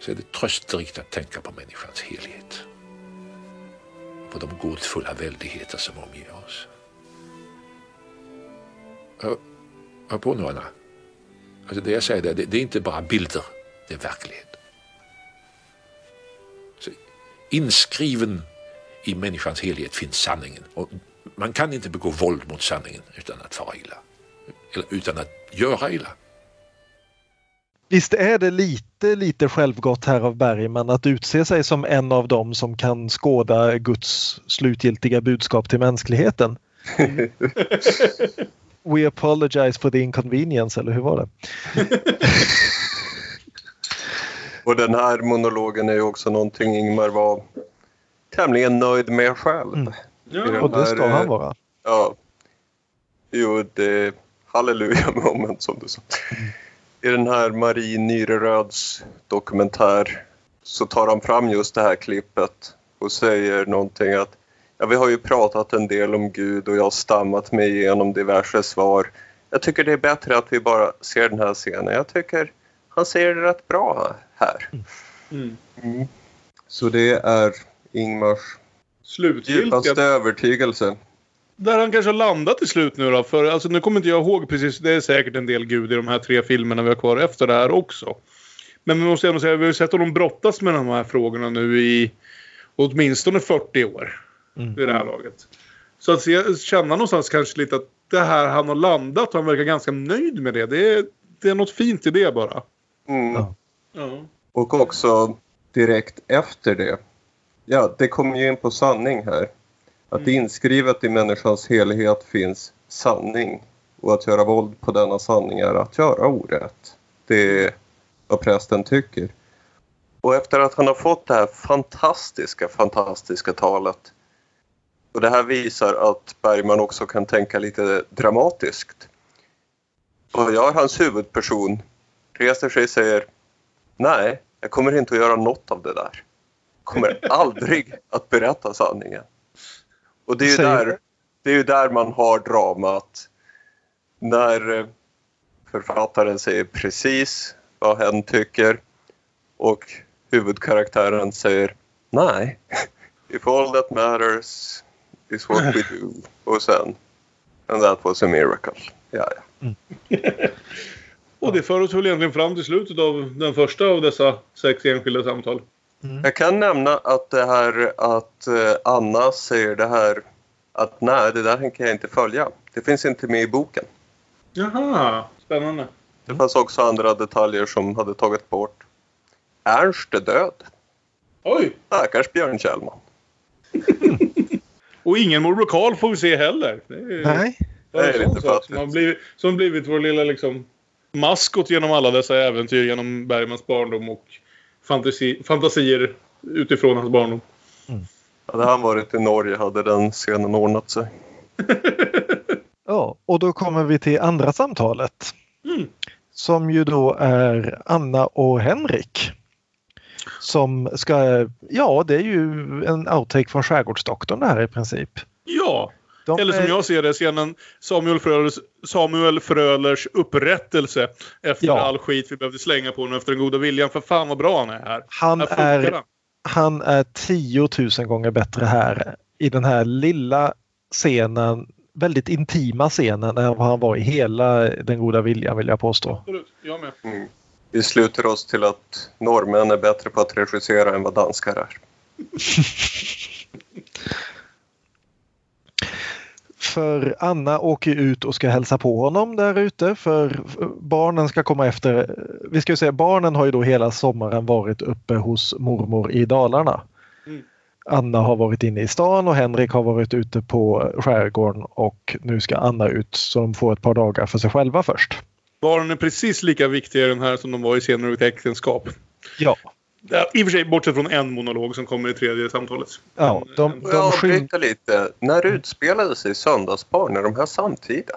så är det trösterikt att tänka på människans helhet. På de gåtfulla väldigheter som omger oss. Hör, hör på nu, Anna. Alltså det jag säger, det, det är inte bara bilder, det är verklighet. Så inskriven i människans helhet finns sanningen. Och man kan inte begå våld mot sanningen utan att fara illa. Eller utan att göra illa. Visst är det lite, lite självgott här av Bergman att utse sig som en av dem som kan skåda Guds slutgiltiga budskap till mänskligheten. [LAUGHS] We apologize for the inconvenience, eller hur var det? [LAUGHS] Och den här monologen är ju också någonting Ingmar var tämligen nöjd med själv. Mm. Den Och det ska här, han eh, vara. Ja. Jo, det halleluja [LAUGHS] moment som du sa. I den här Marie Nyreröds dokumentär så tar han fram just det här klippet och säger någonting att ja, vi har ju pratat en del om Gud och jag har stammat mig igenom diverse svar. Jag tycker det är bättre att vi bara ser den här scenen. Jag tycker han ser det rätt bra här. Mm. Mm. Så det är Ingmars Slutgiltiga. djupaste övertygelse. Där han kanske har landat till slut nu då. För alltså, nu kommer inte jag ihåg precis. Det är säkert en del gud i de här tre filmerna vi har kvar efter det här också. Men vi måste ändå säga, vi har sett honom brottas med de här frågorna nu i åtminstone 40 år. Mm. Vid det här laget. Så att se, känna någonstans kanske lite att det här han har landat och han verkar ganska nöjd med det. Det är, det är något fint i det bara. Mm. Ja. Ja. Och också direkt efter det. Ja, det kommer ju in på sanning här. Att inskrivet i människans helhet finns sanning. Och att göra våld på denna sanning är att göra orätt. Det är vad prästen tycker. Och efter att han har fått det här fantastiska, fantastiska talet. Och det här visar att Bergman också kan tänka lite dramatiskt. Och jag är hans huvudperson reser sig och säger Nej, jag kommer inte att göra något av det där. Kommer aldrig att berätta sanningen. Och det är ju där, det är där man har dramat. När eh, författaren säger precis vad hen tycker och huvudkaraktären säger nej. [LAUGHS] If all that matters is what we do. [LAUGHS] Och sen And that was a miracle. Ja, ja. [LAUGHS] Och det för oss väl egentligen fram till slutet av den första av dessa sex enskilda samtal. Jag kan nämna att det här att eh, Anna säger det här att nej, det där tänker jag inte följa. Det finns inte med i boken. Jaha, spännande. Det fanns också andra detaljer som hade tagit bort. Ernst är död. Oj! Stackars Björn Kjellman. [LAUGHS] Och ingen morbror Karl får vi se heller. Det är, Nej. det är det är lite fattigt. som har blivit, som blivit vår lilla liksom maskot genom alla dessa äventyr genom Bergmans barndom och fantasi, fantasier utifrån hans barndom. Hade han varit i Norge hade den scenen ordnat sig. [LAUGHS] Ja, och då kommer vi till andra samtalet. Mm. Som ju då är Anna och Henrik. Som ska, ja det är ju en outtake från Skärgårdsdoktorn det här i princip. Ja, De eller som är- jag ser det, scenen Samuel Frölers, Samuel Frölers upprättelse efter Ja. all skit vi behövde slänga på honom efter den goda viljan. För fan vad bra han är här. Han Här är, han. han är 10 000 gånger bättre här i den här lilla scenen, väldigt intima scenen än vad han var i hela Den goda viljan vill jag påstå. Absolut, jag med. Mm. Vi sluter oss till att norrmän är bättre på att regissera än vad danskar är. [LAUGHS] För Anna åker ut och ska hälsa på honom där ute för barnen ska komma efter. Vi ska ju säga barnen har ju då hela sommaren varit uppe hos mormor i Dalarna. Mm. Anna har varit inne i stan och Henrik har varit ute på skärgården och nu ska Anna ut så de får ett par dagar för sig själva först. Barnen är precis lika viktiga i den här som de var i senare äktenskap. Ja, Ja, I och för sig bortsett från en monolog som kommer i tredje samtalet. ja de, jag de skym- avbryta lite? När utspelade sig Söndagsbarn? Är de här samtida?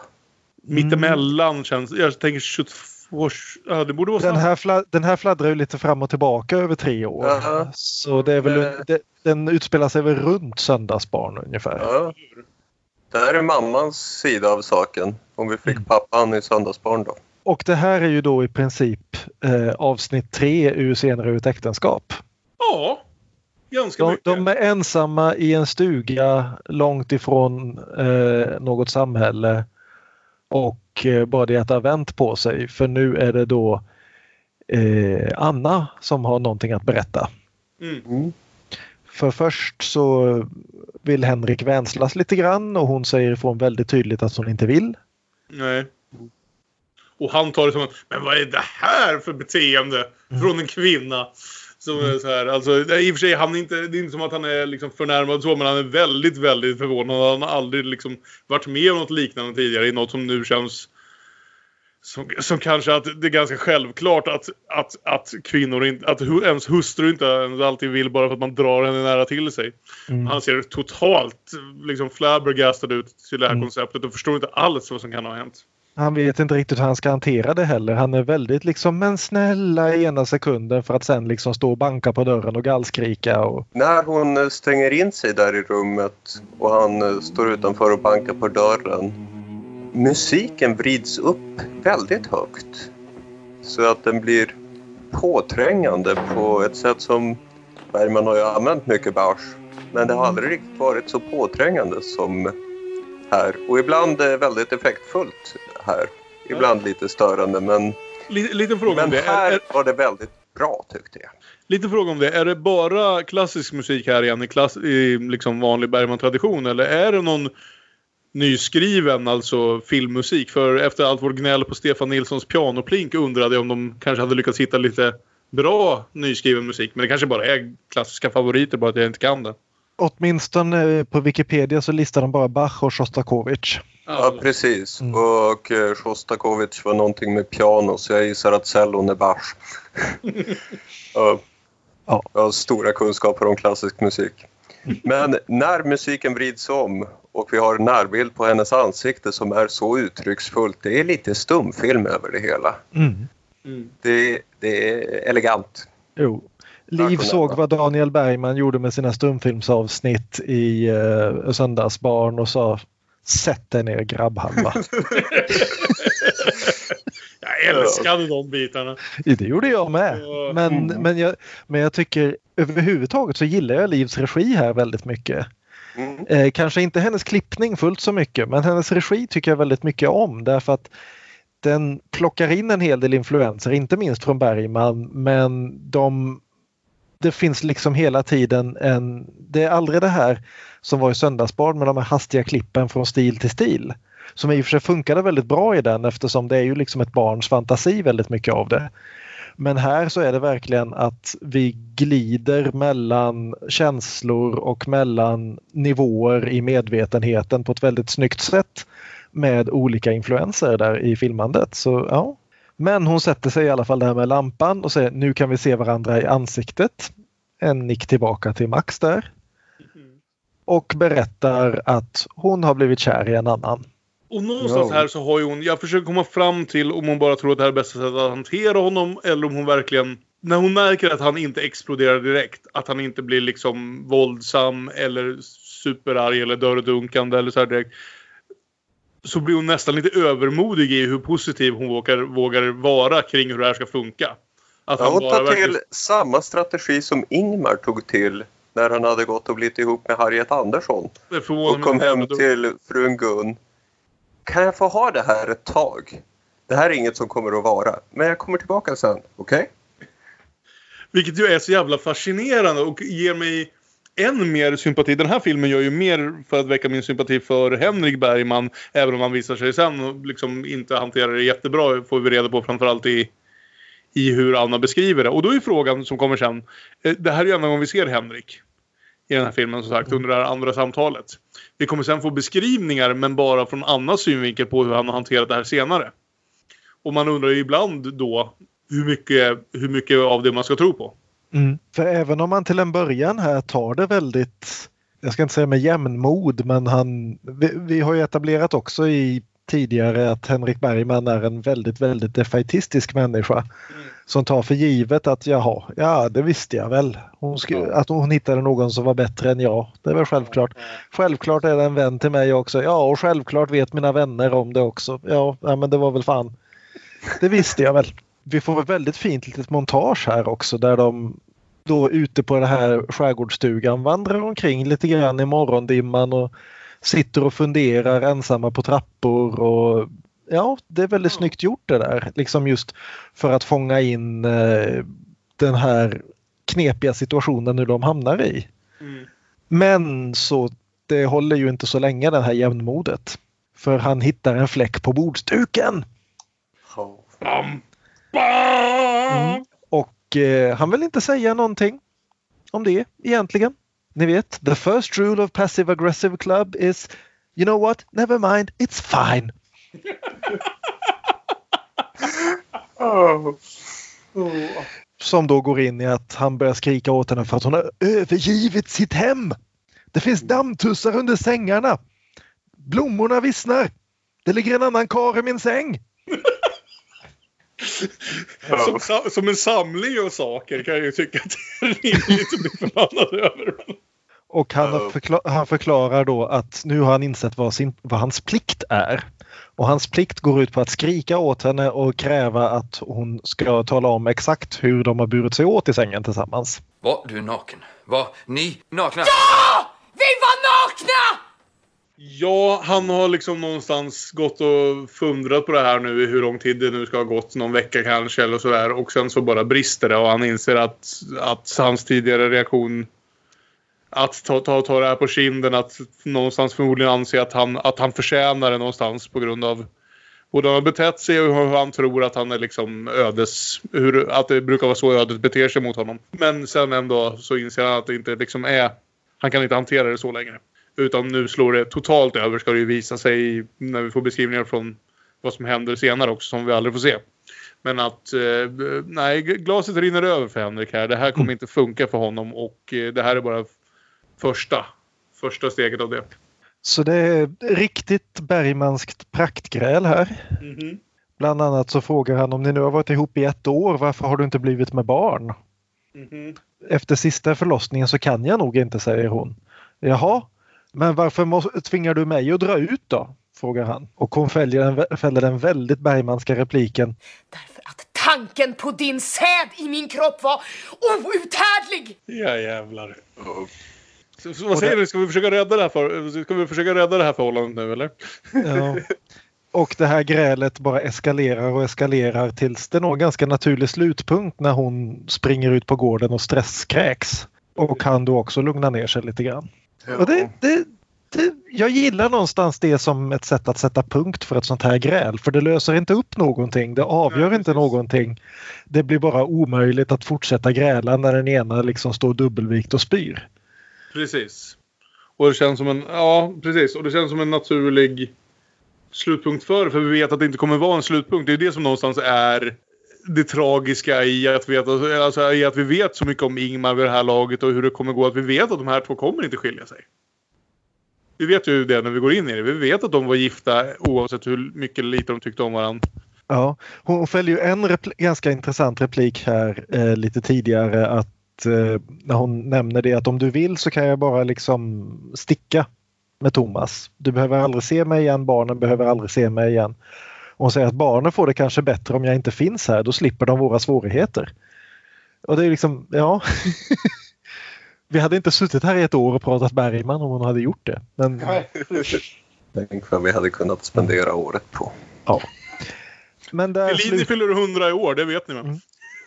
Mittemellan känns... Jag tänker 22... Ja, det borde vara den, här fla- den här fladdrar ju lite fram och tillbaka över tre år. Ja. Så det är väl, Eh. det, den utspelar sig väl runt söndagsbarn ungefär. Ja. Det här är mammans sida av saken. Om vi fick pappan i Söndagsbarn då. Och det här är ju då i princip eh, avsnitt tre ur senare ur ett äktenskap. Ja, ganska De, mycket. de är ensamma i en stuga långt ifrån eh, något samhälle och eh, bara det att det har vänt på sig för nu är det då eh, Anna som har någonting att berätta. Mm. För först så vill Henrik vänslas lite grann och hon säger ifrån väldigt tydligt att hon inte vill. Nej. Och han tar det som en, men vad är det här för beteende från en kvinna? Som är så här, alltså, i och för sig, han är inte, det är inte som att han är liksom förnärmad så, men han är väldigt, väldigt förvånad. Han har aldrig liksom varit med om något liknande tidigare i något som nu känns som, som kanske att det är ganska självklart att, att, att kvinnor inte, att ens hustru inte ens alltid vill bara för att man drar henne nära till sig. Mm. Han ser totalt liksom flabbergastad ut till det här Mm. konceptet och förstår inte alls vad som kan ha hänt. Han vet inte riktigt hur han ska hantera det heller. Han är väldigt liksom men snälla i ena sekunden för att sen liksom stå och banka på dörren och gallskrika. Och, När hon eh, stänger in sig där i rummet och han eh, står utanför och bankar på dörren. Musiken vrids upp väldigt högt. Så att den blir påträngande på ett sätt som Bergman har ju använt mycket bars. Men det har aldrig riktigt varit så påträngande som här. Och ibland är väldigt effektfullt här. Ibland lite störande men, Lite, liten fråga om men det. Är, här är, var det väldigt bra tyckte jag. lite fråga om det. Är det bara klassisk musik här igen i, klass, i liksom vanlig Bergman-tradition? Eller är det någon nyskriven, alltså filmmusik? För efter allt vårt gnäll på Stefan Nilssons pianoplink undrade jag om de kanske hade lyckats hitta lite bra nyskriven musik. Men det kanske bara är klassiska favoriter, bara att jag inte kan det. Åtminstone på Wikipedia så listar de bara Bach och Shostakovich. Ja, precis. Mm. Och eh, Shostakovich var någonting med piano så jag gissar att cellon är Bach. [LAUGHS] Ja. Jag har stora kunskaper om klassisk musik. Men när musiken vrids om och vi har en närbild på hennes ansikte som är så uttrycksfullt. Det är lite stumfilm över det hela. Mm. Mm. Det, det är elegant. Jo. Liv såg vad Daniel Bergman gjorde med sina stumfilmsavsnitt i uh, Söndagsbarn och sa Sätt dig ner grabbhalva. [LAUGHS] Jag älskade de bitarna. det gjorde jag med. Men, Mm. men, jag, men jag tycker överhuvudtaget så gillar jag Livs regi här väldigt mycket. Mm. Eh, kanske inte hennes klippning fullt så mycket men hennes regi tycker jag väldigt mycket om därför att den plockar in en hel del influenser, inte minst från Bergman men de det finns liksom hela tiden en, det är aldrig det här som var i Söndagsbarn med de här hastiga klippen från stil till stil. Som i och för sig funkade väldigt bra i den eftersom det är ju liksom ett barns fantasi väldigt mycket av det. Men här så är det verkligen att vi glider mellan känslor och mellan nivåer i medvetenheten på ett väldigt snyggt sätt med olika influenser där i filmandet. Så, ja. Men hon sätter sig i alla fall där med lampan och säger nu kan vi se varandra i ansiktet. En nick tillbaka till Max där. Och berättar att hon har blivit kär i en annan. Och någonstans här så har ju hon, jag försöker komma fram till om hon bara tror att det här är bästa sättet att hantera honom eller om hon verkligen, när hon märker att han inte exploderar direkt, att han inte blir liksom våldsam eller superarg eller dörrdunkande eller så här direkt. Så blir hon nästan lite övermodig i hur positiv hon vågar, vågar vara kring hur det här ska funka. Att Ja, hon tar verkligen... till samma strategi som Ingmar tog till när han hade gått och blivit ihop med Harriet Andersson och kom hem till frun Gun. Kan jag få ha det här ett tag? Det här är inget som kommer att vara, men jag kommer tillbaka sen, okej? Vilket ju är så jävla fascinerande och ger mig än mer sympati. Den här filmen gör ju mer för att väcka min sympati för Henrik Bergman. Även om han visar sig sen och liksom inte hanterar det jättebra. Får vi reda på framförallt i, i hur Anna beskriver det. Och då är frågan som kommer sen. Eh, det här är ju enda gången vi ser Henrik. I den här filmen som sagt under det här andra samtalet. Vi kommer sen få beskrivningar men bara från Annas synvinkel på hur han har hanterat det här senare. Och man undrar ju ibland då hur mycket, hur mycket av det man ska tro på. Mm. För även om man till en början här tar det väldigt, jag ska inte säga med jämnmod, men han, vi, vi har ju etablerat också i tidigare att Henrik Bergman är en väldigt, väldigt defaitistisk människa. Som tar för givet att jaha, ja det visste jag väl. Hon sk- att hon hittade någon som var bättre än jag. Det är väl självklart. Självklart är det en vän till mig också. Ja och självklart vet mina vänner om det också. Ja, ja men det var väl fan. Det visste jag väl. Vi får ett väldigt fint litet montage här också där de då ute på den här skärgårdsstugan vandrar omkring lite grann i morgondimman och sitter och funderar ensamma på trappor och ja, det är väldigt snyggt gjort det där. Liksom just för att fånga in eh, den här knepiga situationen nu de hamnar i. Men så det håller ju inte så länge det här jämnmodet. För han hittar en fläck på bordsduken. Bam, bam! Och eh, han vill inte säga någonting om det egentligen. Ni vet, the first rule of passive aggressive club is you know what, never mind, it's fine. [LAUGHS] Som då går in i att han börjar skrika åt henne för att hon har övergivit sitt hem. Det finns dammtussar under sängarna. Blommorna vissnar. Det ligger en annan kar i min säng. [LAUGHS] Som, som en samling av saker kan jag ju tycka att det är rimligt att bli förbannad över. Och han, Ja. förkla- han förklarar då att nu har han insett vad, sin, vad hans plikt är. Och hans plikt går ut på att skrika åt henne och kräva att hon ska tala om exakt hur de har burit sig åt i sängen tillsammans. Var du naken? Var ni nakna? Vi var nakna! Ja, han har liksom någonstans gått och fundrat på det här nu i hur lång tid det nu ska ha gått. Någon vecka kanske eller sådär. Och sen så bara brister det och han inser att, att hans tidigare reaktion att ta, ta, ta det här på kinden, att någonstans förmodligen anse att han, att han förtjänar det någonstans på grund av både hur han har betett sig och hur han tror att han är liksom ödes... Hur, att det brukar vara så ödet beter sig mot honom. Men sen ändå så inser han att det inte liksom är... Han kan inte hantera det så längre. Utan nu slår det totalt över ska det ju visa sig när vi får beskrivningar från vad som händer senare också som vi aldrig får se. Men att eh, nej, glaset rinner över för Henrik här. Det här kommer inte funka för honom och eh, det här är bara första, första steget av det. Så det är riktigt Bergmanskt praktgräl här. Bland annat så frågar han om ni nu har varit ihop i ett år, varför har du inte blivit med barn? Efter sista förlossningen så kan jag nog inte, säger hon. Jaha, men varför tvingar du mig att dra ut då? Frågar han. Och hon fäller den, fäller den väldigt Bergmanska repliken. Därför att tanken på din säd i min kropp var outhärdlig! Ja jävlar. Så, så, vad säger du? Ska vi försöka rädda det här för, ska vi försöka rädda det här förhållandet nu eller? Ja. Och det här grälet bara eskalerar och eskalerar tills det når en ganska naturlig slutpunkt när hon springer ut på gården och stresskräks. Och han då också lugnar ner sig lite grann. Och det, det, det, jag gillar någonstans det som ett sätt att sätta punkt för ett sånt här gräl. För det löser inte upp någonting. Det avgör inte någonting. Det blir bara omöjligt att fortsätta gräla när den ena liksom står dubbelvikt och spyr. Precis. Och det känns som en, ja precis. Och det känns som en naturlig slutpunkt för det. För vi vet att det inte kommer vara en slutpunkt. Det är det som någonstans är det tragiska i att, veta, alltså, i att vi vet så mycket om Ingmar vid det här laget och hur det kommer gå. Att vi vet att de här två kommer inte skilja sig. Vi vet ju det när vi går in i det. Vi vet att de var gifta oavsett hur mycket eller lite de tyckte om varandra. Ja, hon fäller ju en ganska intressant replik här eh, lite tidigare att eh, när hon nämner det att om du vill så kan jag bara liksom sticka med Thomas. Du behöver aldrig se mig igen, barnen behöver aldrig se mig igen. Och hon säger att barnen får det kanske bättre om jag inte finns här, då slipper de våra svårigheter. Och det är liksom, ja. [LAUGHS] Vi hade inte suttit här i ett år och pratat Bergman om hon hade gjort det. Men, Tänk vad vi hade kunnat spendera året på. ja. Men där Fellini slut... fyller 100 i år, det vet ni väl?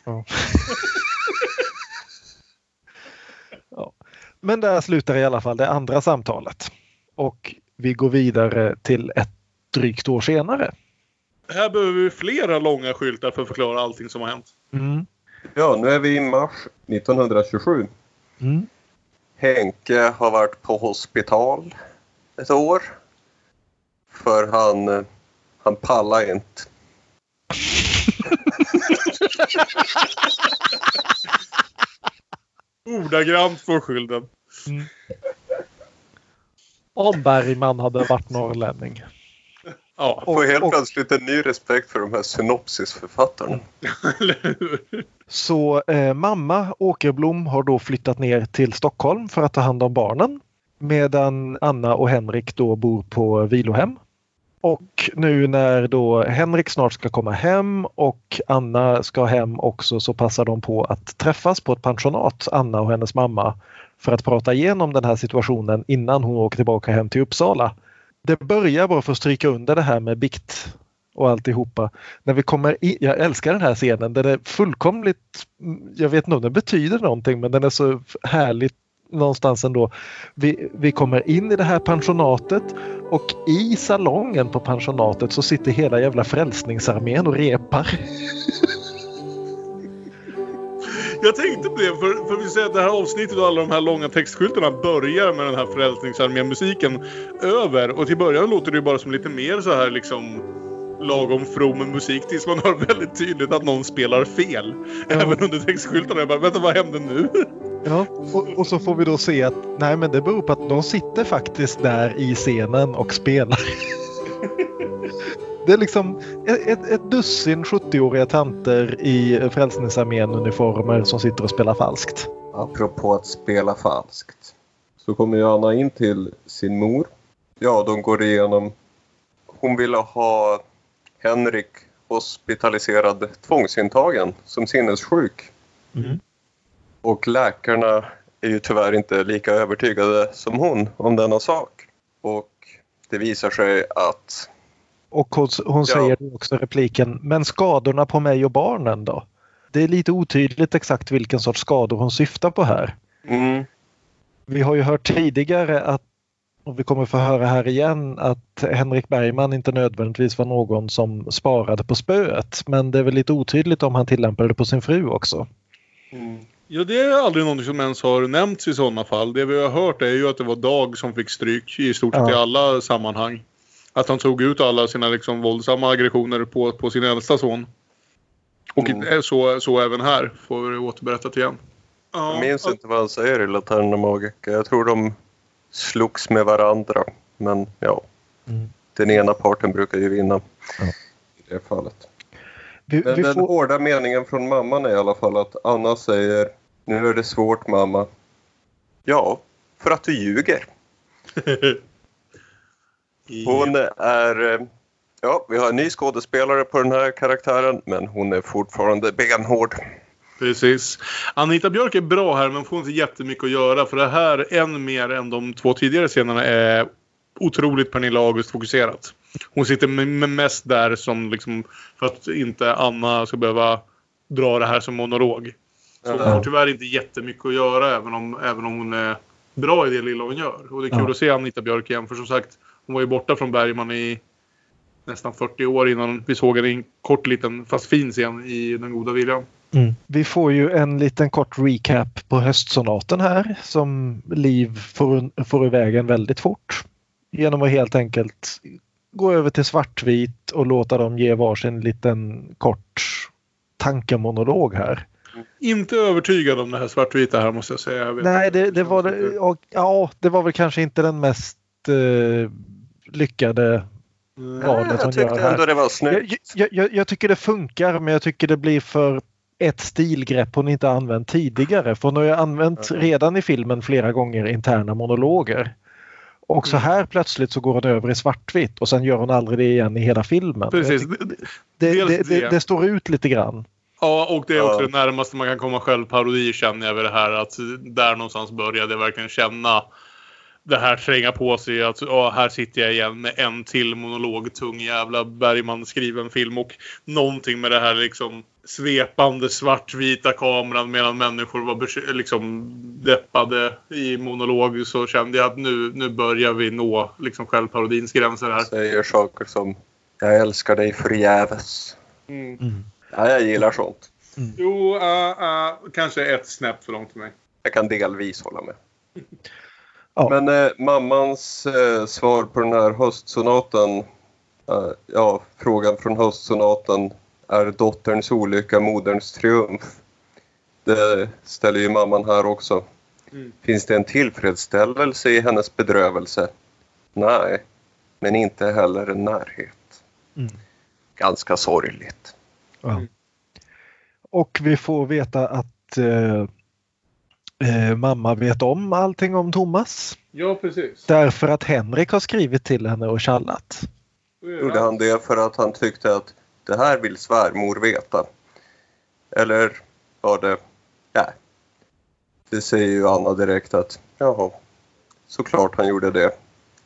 Ja. [LAUGHS] ja. Men där slutar i alla fall det andra samtalet. Och vi går vidare till ett drygt år senare. Här behöver vi flera långa skyltar för att förklara allting som har hänt. Mm. Ja, nu är vi i mars 1927. Mm. Henke har varit på hospital ett år. För han, han pallar inte. [LAUGHS] Ordagrant på skylten. Om Bergman hade varit norrlänning. Ja, Får helt och- plötsligt en ny respekt för de här synopsisförfattarna. eller hur? Så eh, mamma Åkerblom har då flyttat ner till Stockholm för att ta hand om barnen. Medan Anna och Henrik då bor på vilohem. Och nu när då Henrik snart ska komma hem och Anna ska hem också så passar de på att träffas på ett pensionat, Anna och hennes mamma, för att prata igenom den här situationen innan hon åker tillbaka hem till Uppsala. Det börjar bara för att stryka under det här med bikt och alltihopa. När vi kommer in, jag älskar den här scenen. Den är fullkomligt, jag vet inte om den betyder någonting men den är så härligt någonstans ändå. Vi, vi kommer in i det här pensionatet och i salongen på pensionatet så sitter hela jävla Frälsningsarmén och repar. [LAUGHS] Jag tänkte på det, för, för vi säger att det här avsnittet och alla de här långa textskyltarna börjar med den här Frälsningsarmén-musiken över. Och till början låter det ju bara som lite mer så här liksom lagom from musik tills man hör väldigt tydligt att någon spelar fel. Även under textskyltarna. Jag bara, vänta vad hände nu? Ja, och, och så får vi då se att nej men det beror på att de sitter faktiskt där i scenen och spelar. [LAUGHS] Det är liksom ett, ett, dussin 70-åriga tanter i Frälsningsarmén-uniformer som sitter och spelar falskt. Apropå att spela falskt. Så kommer ju Anna in till sin mor. Ja, de går igenom. Hon ville ha Henrik hospitaliserad tvångsintagen som sinnessjuk. Mm. Och läkarna är ju tyvärr inte lika övertygade som hon om denna sak. Och det visar sig att Och hon, hon Ja. säger då också repliken Men skadorna på mig och barnen då? Det är lite otydligt exakt vilken sorts skador hon syftar på här. mm, Vi har ju hört tidigare att och vi kommer få höra här igen att Henrik Bergman inte nödvändigtvis var någon som sparade på spöet. Men det är väl lite otydligt om han tillämpade det på sin fru också. mm, Ja, det är aldrig någonting som ens har nämnts i sådana fall. Det vi har hört är ju att det var Dag som fick stryk i stort sett Ja. i alla sammanhang. Att han tog ut alla sina liksom våldsamma aggressioner på, på sin äldsta son. Och Mm. så, så även här, får vi återberättat igen. Ja, jag minns inte vad han säger i Laterna Magica. Jag tror de slogs med varandra. Men ja, Mm. den ena parten brukar ju vinna Ja. i det fallet. Vi, Men vi den får, hårda meningen från mamman är i alla fall att Anna säger Nu är det svårt mamma. Ja, för att du ljuger. [LAUGHS] Hon är... eh, Ja, vi har en ny skådespelare på den här karaktären men hon är fortfarande benhård. Precis. Anita Björk är bra här men får inte jättemycket att göra för det här än mer än de två tidigare scenerna är otroligt Pernilla August fokuserat. Hon sitter mest där som liksom för att inte Anna ska behöva dra det här som monolog. Så hon har tyvärr inte jättemycket att göra även om, även om hon är bra i det lilla hon gör. Och det är kul Ja. att se Anita Björk igen för som sagt hon var ju borta från Bergman i nästan 40 år innan vi såg henne i en kort liten fast fin scen i Den goda viljan. mm. vi får ju en liten kort recap på höstsonaten här som Liv får, får iväg en väldigt fort. Genom att helt enkelt gå över till svartvit och låta dem ge varsin liten kort tankemonolog här. Inte övertygad om det här svartvita här måste jag säga. Jag Nej, det, det var det, och, ja, det var väl kanske inte den mest eh, lyckade valet jag hon tyckte gör här. ändå det var snyggt. Jag, jag, jag, jag tycker det funkar men jag tycker det blir för ett stilgrepp hon inte använt tidigare. För hon har ju använt redan i filmen flera gånger interna monologer. Och så här plötsligt så går hon över i svartvitt och sen gör hon aldrig det igen i hela filmen. Precis. Jag Det, det, det, det. det står ut lite grann. Ja, och det är också Ja. det närmaste man kan komma självparodi känner jag vid det här. Att där någonstans började jag verkligen känna det här tränga på sig. Att ja, här sitter jag igen med en till monolog. Tung jävla Bergman skriven film. Och någonting med det här liksom svepande svartvita kameran medan människor var liksom deppade i monolog. Så kände jag att nu, nu börjar vi nå liksom självparodins gränser här. Säger saker som Jag älskar dig förgäves. Mm. Ja, jag gillar sånt. Jo, uh, uh, kanske ett snäpp för långt för mig. Jag kan delvis hålla med. [LAUGHS] Ja. Men eh, mammans eh, svar på den här höstsonaten. Eh, ja, frågan från höstsonaten. Är dotterns olycka moderns triumf? Det ställer ju mamman här också. Mm. Finns det en tillfredsställelse i hennes bedrövelse? Nej, men inte heller en närhet. Mm. Ganska sorgligt. Ja. Och vi får veta att eh, mamma vet om allting om Thomas. Ja, precis. Därför att Henrik har skrivit till henne och tjallat. Gjorde han det för att han tyckte att det här vill svärmor veta? Eller var det... Nej. Det säger ju Anna direkt att jaha, såklart han gjorde det.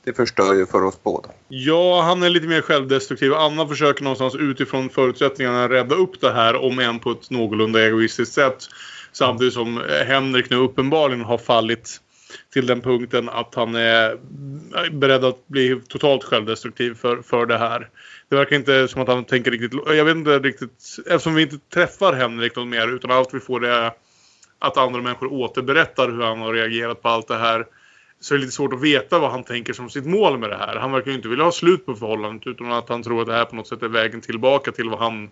Det förstör ju för oss båda. Ja, han är lite mer självdestruktiv. Anna försöker någonstans utifrån förutsättningarna rädda upp det här, om än på ett någorlunda egoistiskt sätt. Samtidigt som eh, Henrik nu uppenbarligen har fallit till den punkten att han är beredd att bli totalt självdestruktiv för, för det här. Det verkar inte som att han tänker riktigt... Jag vet inte riktigt... Eftersom vi inte träffar Henrik något mer utan allt vi får är att andra människor återberättar hur han har reagerat på allt det här så är det lite svårt att veta vad han tänker som sitt mål med det här. Han verkar ju inte vilja ha slut på förhållandet utan att han tror att det här på något sätt är vägen tillbaka till vad han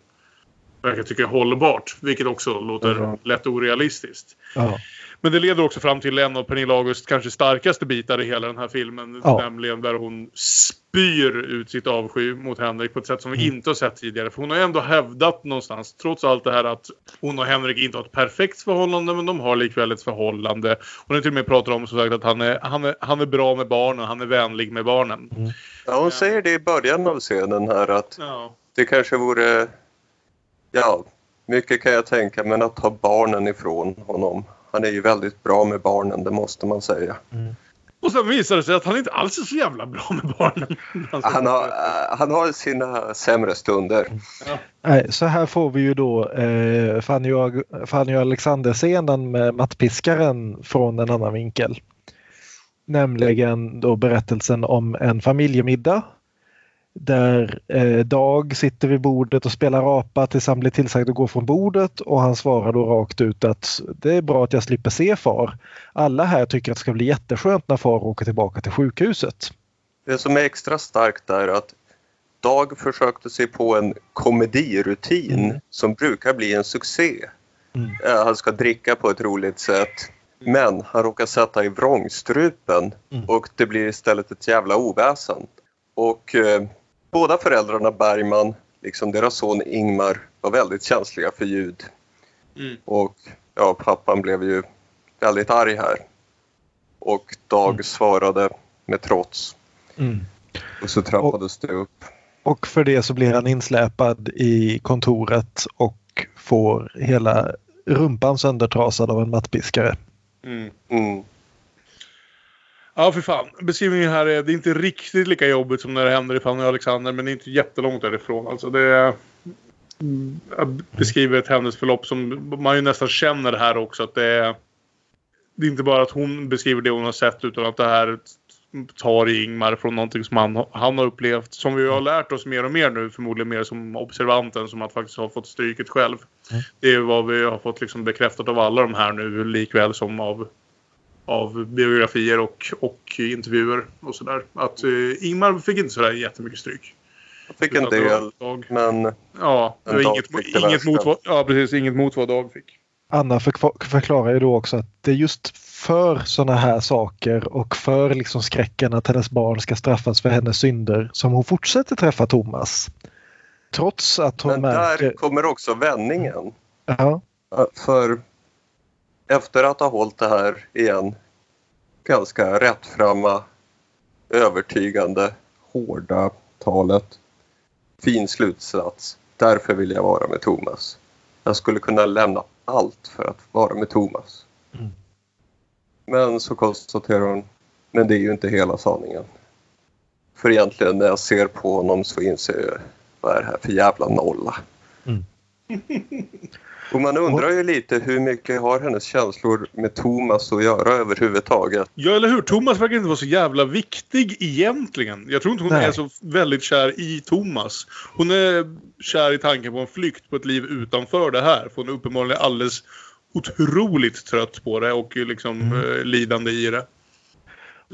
verkar tycka hållbart. Vilket också låter Mhm. lätt orealistiskt. Ja. Men det leder också fram till en av Pernilla Augusts kanske starkaste bitar i hela den här filmen. Ja. Nämligen där hon spyr ut sitt avsky mot Henrik på ett sätt som vi Mm. inte har sett tidigare. För hon har ändå hävdat någonstans, trots allt det här att hon och Henrik inte har ett perfekt förhållande men de har likväl ett förhållande. Hon har till och med pratat om som sagt att han är, han är, han är bra med barnen, han är vänlig med barnen. Ja, hon säger det i början av scenen här att Ja. det kanske vore... Ja, mycket kan jag tänka, men att ta barnen ifrån honom. Han är ju väldigt bra med barnen, det måste man säga. Och sen visar det sig att han inte alls är så jävla bra med barnen. [LAUGHS] Han har, eh, han har sina sämre stunder. Nej, så här får vi ju då eh, Fanny, och, Fanny och Alexander-scenen med mattpiskaren från en annan vinkel. Nämligen då berättelsen om en familjemiddag där eh, Dag sitter vid bordet och spelar apa tills han blir tillsagd att gå från bordet och han svarar då rakt ut att det är bra att jag slipper se far. Alla här tycker att det ska bli jätteskönt när far åker tillbaka till sjukhuset. Det som är extra starkt är att Dag försökte sig på en komedirutin som brukar bli en succé. Mm. Eh, Han ska dricka på ett roligt sätt. Men han råkar sätta i vrångstrupen Mm. och det blir istället ett jävla oväsen. Och eh, båda föräldrarna Bergman, liksom deras son Ingmar, var väldigt känsliga för ljud. Mm. Och ja, pappan blev ju väldigt arg här. Och Dag svarade med trots. Mm. Och så trappades det upp. Och för det så blir han insläpad i kontoret och får hela rumpan söndertrasad av en mattpiskare. Mm. Mm. Ja, för fan. Beskrivningen här är, det är inte riktigt lika jobbigt som när det händer i Fanny och Alexander, men det är inte jättelångt därifrån. Alltså det är... Mm, beskriver ett händelseförlopp som man ju nästan känner här också att det är... Det är inte bara att hon beskriver det hon har sett utan att det här tar Ingmar från någonting som han, han har upplevt. Som vi har lärt oss mer och mer nu, förmodligen mer som observanten som att faktiskt ha fått stryket själv. Det är vad vi har fått liksom bekräftat av alla de här nu likväl som av av biografier och, och intervjuer och sådär. Att eh, Ingmar fick inte sådär jättemycket stryk. Jag fick en Utan del, Dag. men Ja, det var inget, inget, mot vad, ja, precis, inget mot vad Dag fick. Anna förklarar ju då också att det är just för sådana här saker och för liksom skräcken att hennes barn ska straffas för hennes synder som hon fortsätter träffa Thomas. Trots att hon men märker... där kommer också vändningen. Ja, För efter att ha hållit det här igen ganska rättframma, övertygande, hårda talet. Fin slutsats. Därför vill jag vara med Thomas. Jag skulle kunna lämna allt för att vara med Thomas. Mm. Men så konstaterar hon, men det är ju inte hela sanningen. För egentligen när jag ser på honom så inser jag, vad är det här för jävla nolla? Mm. [LAUGHS] Och man undrar ju lite hur mycket har hennes känslor med Thomas att göra överhuvudtaget? Ja, eller hur? Thomas verkar inte vara så jävla viktig egentligen. Jag tror inte hon Nej. är så väldigt kär i Thomas. Hon är kär i tanken på en flykt på ett liv utanför det här. För hon är uppenbarligen alldeles otroligt trött på det och liksom eh, lidande i det.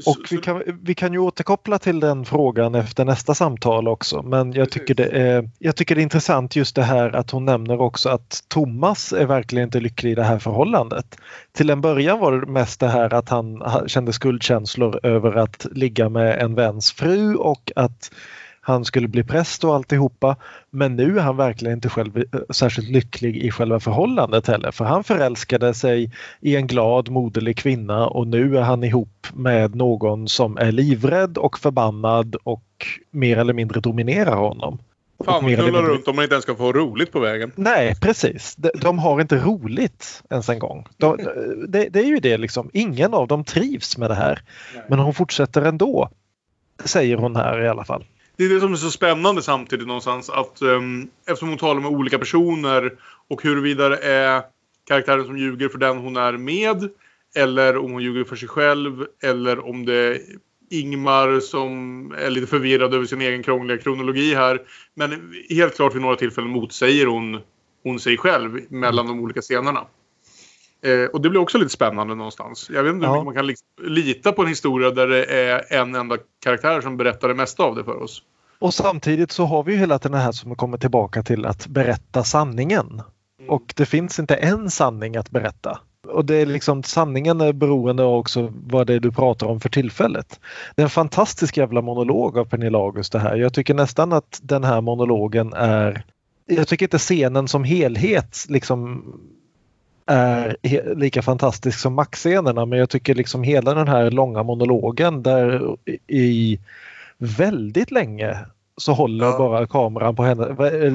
Och vi kan, vi kan ju återkoppla till den frågan efter nästa samtal också. Men jag tycker, det är, jag tycker det är intressant just det här att hon nämner också att Thomas är verkligen inte lycklig i det här förhållandet. Till en början var det mest det här att han ha- kände skuldkänslor över att ligga med en väns fru och att han skulle bli präst och alltihopa. Men nu är han verkligen inte själv eh, särskilt lycklig i själva förhållandet heller. För han förälskade sig i en glad moderlig kvinna och nu är han ihop med någon som är livrädd och förbannad och mer eller mindre dominerar honom. Fan, eller knullar runt om man inte ens ska få roligt på vägen. Nej, precis. De, de har inte roligt ens en gång. De, det, det är ju det liksom. Ingen av dem trivs med det här. Men hon fortsätter ändå. Säger hon här i alla fall. Det är det som är så spännande samtidigt någonstans. Att um, eftersom hon talar med olika personer och huruvida det är karaktären som ljuger för den hon är med. Eller om hon ljuger för sig själv. Eller om det är Ingmar som är lite förvirrad över sin egen krångliga kronologi här. Men helt klart vid några tillfällen motsäger hon, hon sig själv mellan de olika scenerna. Eh, och det blir också lite spännande någonstans. Jag vet inte hur Ja. mycket man kan liksom lita på en historia där det är en enda karaktär som berättar det mesta av det för oss. Och samtidigt så har vi ju hela det här som kommer tillbaka till att berätta sanningen. Och det finns inte en sanning att berätta. Och det är liksom sanningen är beroende av också vad det är du pratar om för tillfället. Det är en fantastisk jävla monolog av Pernilla August det här. Jag tycker nästan att den här monologen är jag tycker inte scenen som helhet liksom är lika fantastisk som Max-scenerna men jag tycker liksom hela den här långa monologen där i väldigt länge så håller Ja. bara kameran på henne.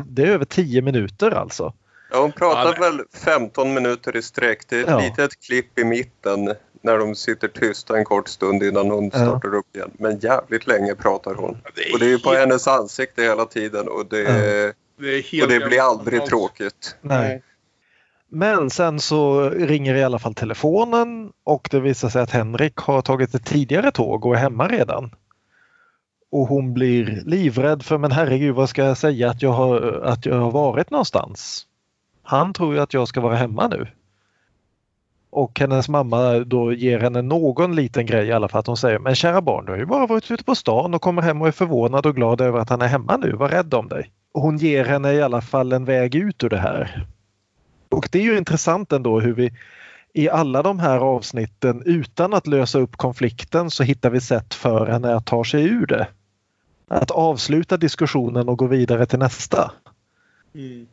Det är över 10 minuter alltså. Ja, hon pratar Ja, väl 15 minuter i sträck. Det är ett Ja. litet klipp i mitten när de sitter tysta en kort stund innan hon Ja. startar upp igen. Men jävligt länge pratar hon. Och det är ju på helt- hennes ansikte hela tiden och det, det, är helt och det blir aldrig fantastiskt. tråkigt. Nej. Men sen så ringer i alla fall telefonen och det visar sig att Henrik har tagit ett tidigare tåg och är hemma redan. Och hon blir livrädd för men herregud vad ska jag säga att jag har, att jag har varit någonstans? Han tror ju att jag ska vara hemma nu. Och hennes mamma då ger henne någon liten grej i alla fall att hon säger men kära barn du har ju bara varit ute på stan och kommer hem och är förvånad och glad över att han är hemma nu. Var rädd om dig. Hon ger henne i alla fall en väg ut ur det här. Och det är ju intressant ändå hur vi i alla de här avsnitten utan att lösa upp konflikten så hittar vi sätt för henne att ta sig ur det. Att avsluta diskussionen och gå vidare till nästa. Mm.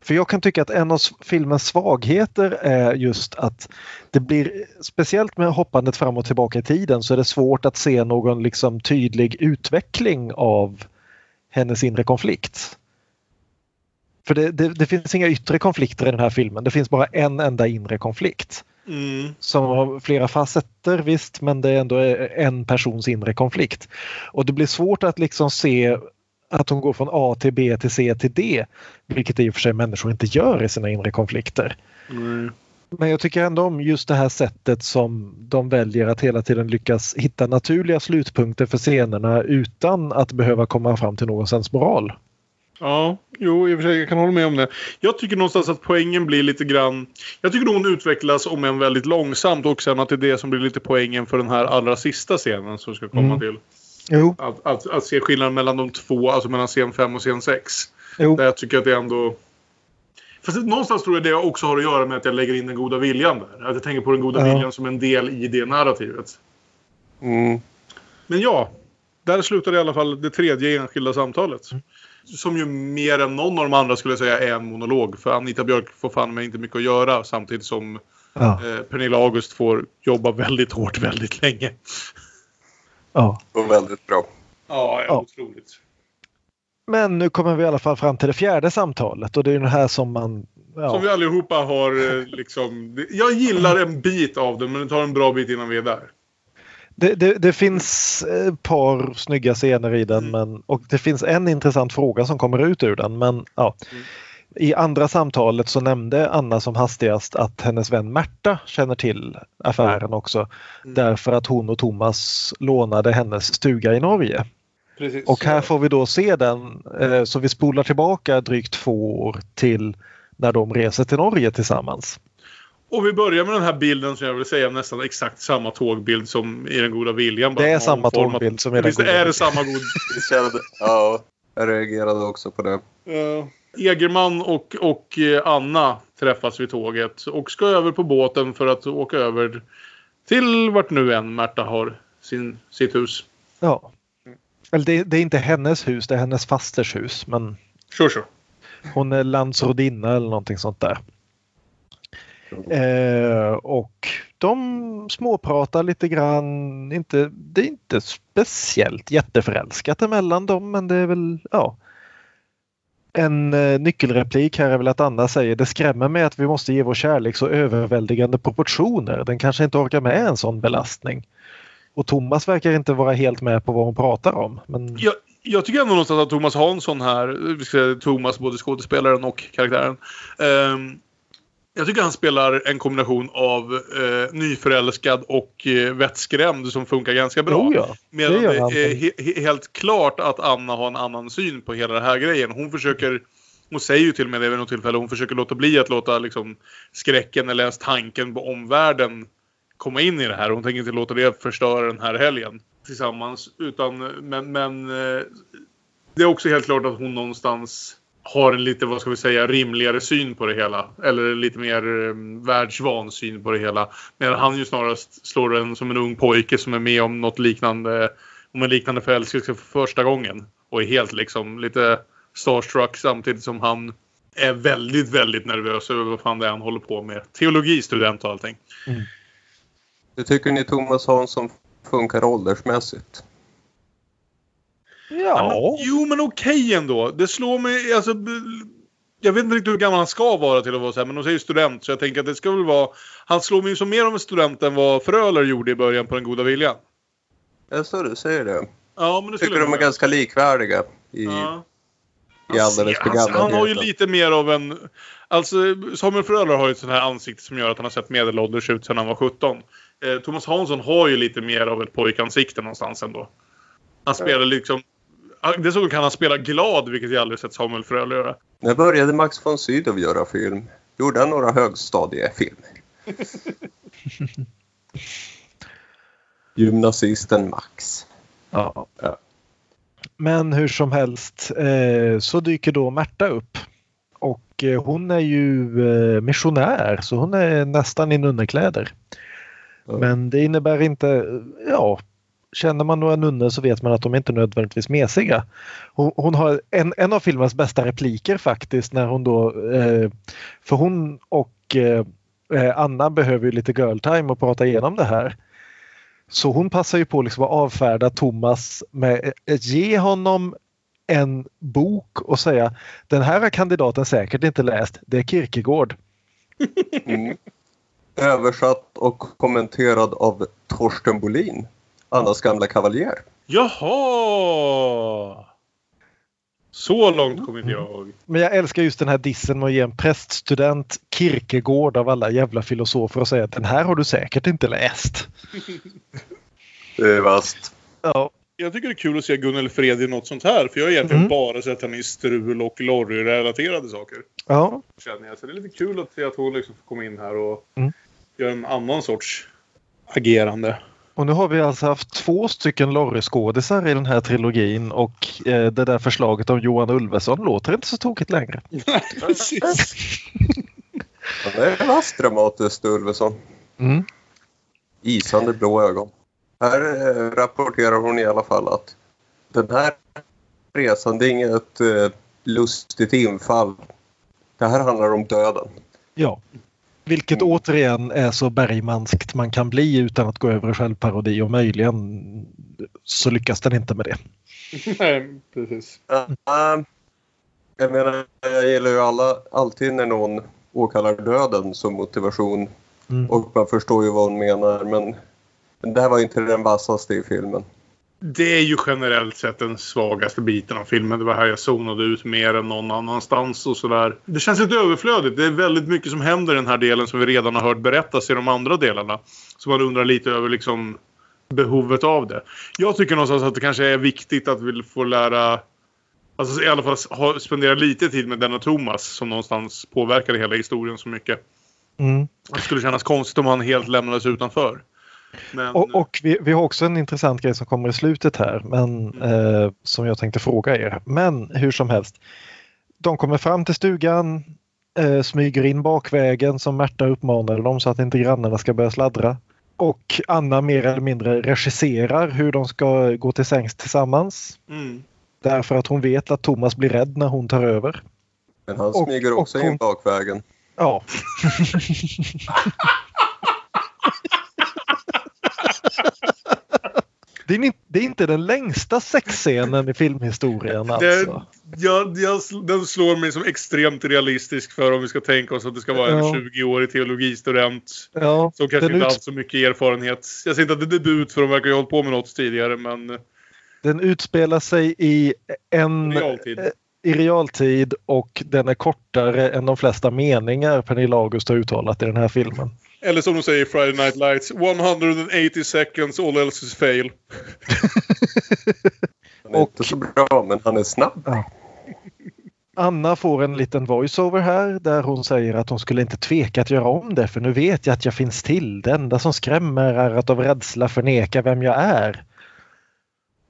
För jag kan tycka att en av filmens svagheter är just att det blir, speciellt med hoppandet fram och tillbaka i tiden, så är det svårt att se någon liksom tydlig utveckling av hennes inre konflikt. För det, det, det finns inga yttre konflikter i den här filmen, det finns bara en enda inre konflikt. Mm. Som har flera facetter visst, men det är ändå en persons inre konflikt. Och det blir svårt att liksom se att hon går från A till B till C till D, vilket i och för sig människor inte gör i sina inre konflikter. Mm. Men jag tycker ändå om just det här sättet som de väljer att hela tiden lyckas hitta naturliga slutpunkter för scenerna utan att behöva komma fram till någon sensmoral. Ja, jo, i och för sig, jag kan hålla med om det. Jag tycker någonstans att poängen blir lite grann... Jag tycker nog hon utvecklas om än väldigt långsamt och sen att det är det som blir lite poängen för den här allra sista scenen som ska komma Mm. till. Jo, Att, att, att se skillnaden mellan de två, alltså mellan scen 5 och scen 6. jo. Där jag tycker att det ändå... Fast någonstans tror jag det också har att göra med att jag lägger in den goda viljan där. Att jag tänker på den goda Ja. viljan som en del i det narrativet. Mm. Men ja, där slutade i alla fall det tredje enskilda samtalet. Mm. Som ju mer än någon av de andra skulle jag säga är en monolog. För Anita Björk får fan med inte mycket att göra samtidigt som Ja, eh, Pernilla August får jobba väldigt hårt väldigt länge. ja. Och väldigt bra. Ja, ja, Ja. otroligt. Men nu kommer vi i alla fall fram till det fjärde samtalet och det är det här som man Ja. Som vi allihopa har eh, liksom... Jag gillar en bit av den men det tar en bra bit innan vi är där. Det, det, det finns ett par snygga scener i den men, och det finns en intressant fråga som kommer ut ur den. Men, ja. I andra samtalet så nämnde Anna som hastigast att hennes vän Märta känner till affären också. Därför att hon och Thomas lånade hennes stuga i Norge. Precis. Och här får vi då se den, eh, så vi spolar tillbaka drygt två år till när de reser till Norge tillsammans. Och vi börjar med den här bilden som jag vill säga nästan exakt samma tågbild som i den goda viljan. bara Det är samma tågbild som i den Visst goda är det viljan. samma god... [LAUGHS] Kände, ja, jag reagerade också på det. Uh, Egerman och, och eh, Anna träffas vid tåget och ska över på båten för att åka över till vart nu än Märta har sin, sitt hus. Ja. Eller det, det är inte hennes hus, det är hennes fasters hus. Men Sure, sure. hon är landsrådinna eller någonting sånt där. Eh, och de småpratar lite grann. Inte, det är inte speciellt jätteförälskat emellan dem men det är väl ja. En eh, nyckelreplik här är väl att Anna säger det skrämmer mig att vi måste ge vår kärlek så överväldigande proportioner. Den kanske inte orkar med en sån belastning. Och Thomas verkar inte vara helt med på vad hon pratar om. Men Jag, jag tycker ändå någonstans att Thomas Hansson här, vi ska säga Thomas, både skådespelaren och karaktären. ehm, jag tycker han spelar en kombination av eh, nyförälskad och eh, vettskrämd som funkar ganska bra. Jo, ja. Medan Det är he, he, helt klart att Anna har en annan syn på hela den här grejen. Hon försöker, hon säger ju till och med det vid något tillfälle, hon försöker låta bli att låta liksom, skräcken eller ens tanken på omvärlden komma in i det här. Hon tänker inte låta det förstöra den här helgen tillsammans. Utan, men, men eh, det är också helt klart att hon någonstans har en lite, vad ska vi säga, rimligare syn på det hela. Eller lite mer um, världsvan syn på det hela. Medan han ju snarast slår en som en ung pojke som är med om något liknande, om en liknande förälskelse för första gången. Och är helt liksom lite starstruck samtidigt som han är väldigt, väldigt nervös över vad fan det är han håller på med. Teologistudent och allting. Mm. Hur tycker ni Thomas Hansson funkar åldersmässigt? Ja, men, jo, men okej ändå. Det slår mig... Alltså, jag vet inte riktigt hur gammal han ska vara till att vara så här, men de säger student. Så jag tänker att det ska väl vara... Han slår mig ju som mer av en student än vad Fröler gjorde i början på Den goda viljan. Jag så du säger det. Ja, men det Jag tycker skulle de är ganska likvärdiga i, Ja. i alldeles Han, han har ju lite mer av en... Alltså, Samuel Fröler har ju ett sånt här ansikte som gör att han har sett medelålders ut sedan han var 17. Eh, Thomas Hansson har ju lite mer av ett pojkansikte någonstans ändå. Han spelar liksom... Dessutom kan han spela glad, vilket jag aldrig sett Samuel Fröler göra. När började Max von Sydow göra film? Gjorde han några högstadiefilmer? [LAUGHS] Gymnasisten Max. Ja. Ja. Men hur som helst eh, så dyker då Märta upp. Och eh, hon är ju eh, missionär så hon är nästan i nunnekläder. Men det innebär inte, ja, känner man några nunnor så vet man att de inte nödvändigtvis mesiga. Hon, hon har en, en av filmens bästa repliker faktiskt när hon då, eh, för hon och eh, eh, Anna behöver ju lite girl time och prata igenom det här. Så hon passar ju på liksom att avfärda Thomas med att ge honom en bok och säga den här har kandidaten säkert inte läst. Det är Kierkegaard. Mm. Översatt och kommenterad av Torsten Bolin, Annas gamla kavaljer. Jaha! Så långt kom inte jag. Men jag älskar just den här dissen med att ge en präststudent Kierkegaard av alla jävla filosofer och säga att den här har du säkert inte läst. Det är vasst. Ja. Jag tycker det är kul att se Gunnel Fred i något sånt här. För jag har egentligen Mm. bara sett henne i strul och Lorry-relaterade saker. Ja. Känner jag. Så det är lite kul att se att hon liksom får komma in här och Mm. göra en annan sorts agerande. Och nu har vi alltså haft två stycken Lorry-skådisar i den här trilogin och eh, det där förslaget om Johan Ulveson låter inte så tokigt längre. [LAUGHS] Precis. Ja, det är vasst dramatiskt, Ulveson. Mm. Isande blå ögon. Här eh, rapporterar hon i alla fall att den här resan, det är inget eh, lustigt infall. Det här handlar om döden. Ja. Vilket återigen är så bergmanskt man kan bli utan att gå över i självparodi och möjligen så lyckas den inte med det. [LAUGHS] Nej, precis. Uh, jag menar, jag gillar ju alla, alltid när någon åkallar döden som motivation. Mm. Och man förstår ju vad hon menar men men det här var inte den vassaste i filmen. Det är ju generellt sett den svagaste biten av filmen. Det var här jag zonade ut mer än någon annanstans och sådär. Det känns lite överflödigt. Det är väldigt mycket som händer i den här delen som vi redan har hört berättas i de andra delarna. Så man undrar lite över liksom behovet av det. Jag tycker någonstans att det kanske är viktigt att vi får lära Alltså i alla fall ha, spendera lite tid med denna Thomas som någonstans påverkade hela historien så mycket. Mm. Det skulle kännas konstigt om han helt lämnades utanför. Men, Och, och vi, vi har också en intressant grej som kommer i slutet här men, eh, som jag tänkte fråga er. Men hur som helst. De kommer fram till stugan, eh, smyger in bakvägen som Märta uppmanade dem så att inte grannarna ska börja sladdra. Och Anna mer eller mindre regisserar hur de ska gå till sängs tillsammans. mm. Därför att hon vet att Thomas blir rädd när hon tar över. Men han Och- smyger och också hon- in bakvägen. Ja. [LAUGHS] [LAUGHS] Det är, ni- det är inte den längsta sexscenen i filmhistorien Det, alltså. jag, jag, den slår mig som extremt realistisk för om vi ska tänka oss att det ska vara en Ja. 20-årig teologistudent Ja, som kanske inte ut, haft så mycket erfarenhet. Jag säger inte att det är debut för de verkar ju ha hållit på med något tidigare men den utspelar sig i en realtid. eh, i realtid och den är kortare än de flesta meningar Pernilla August har uttalat i den här filmen. Eller som de säger i Friday Night Lights, 180 seconds all else is fail. Han är Och- inte så bra men han är snabb. Anna får en liten voiceover här där hon säger att hon skulle inte tveka att göra om det för nu vet jag att jag finns till. Det enda som skrämmer är att av rädsla förneka vem jag är.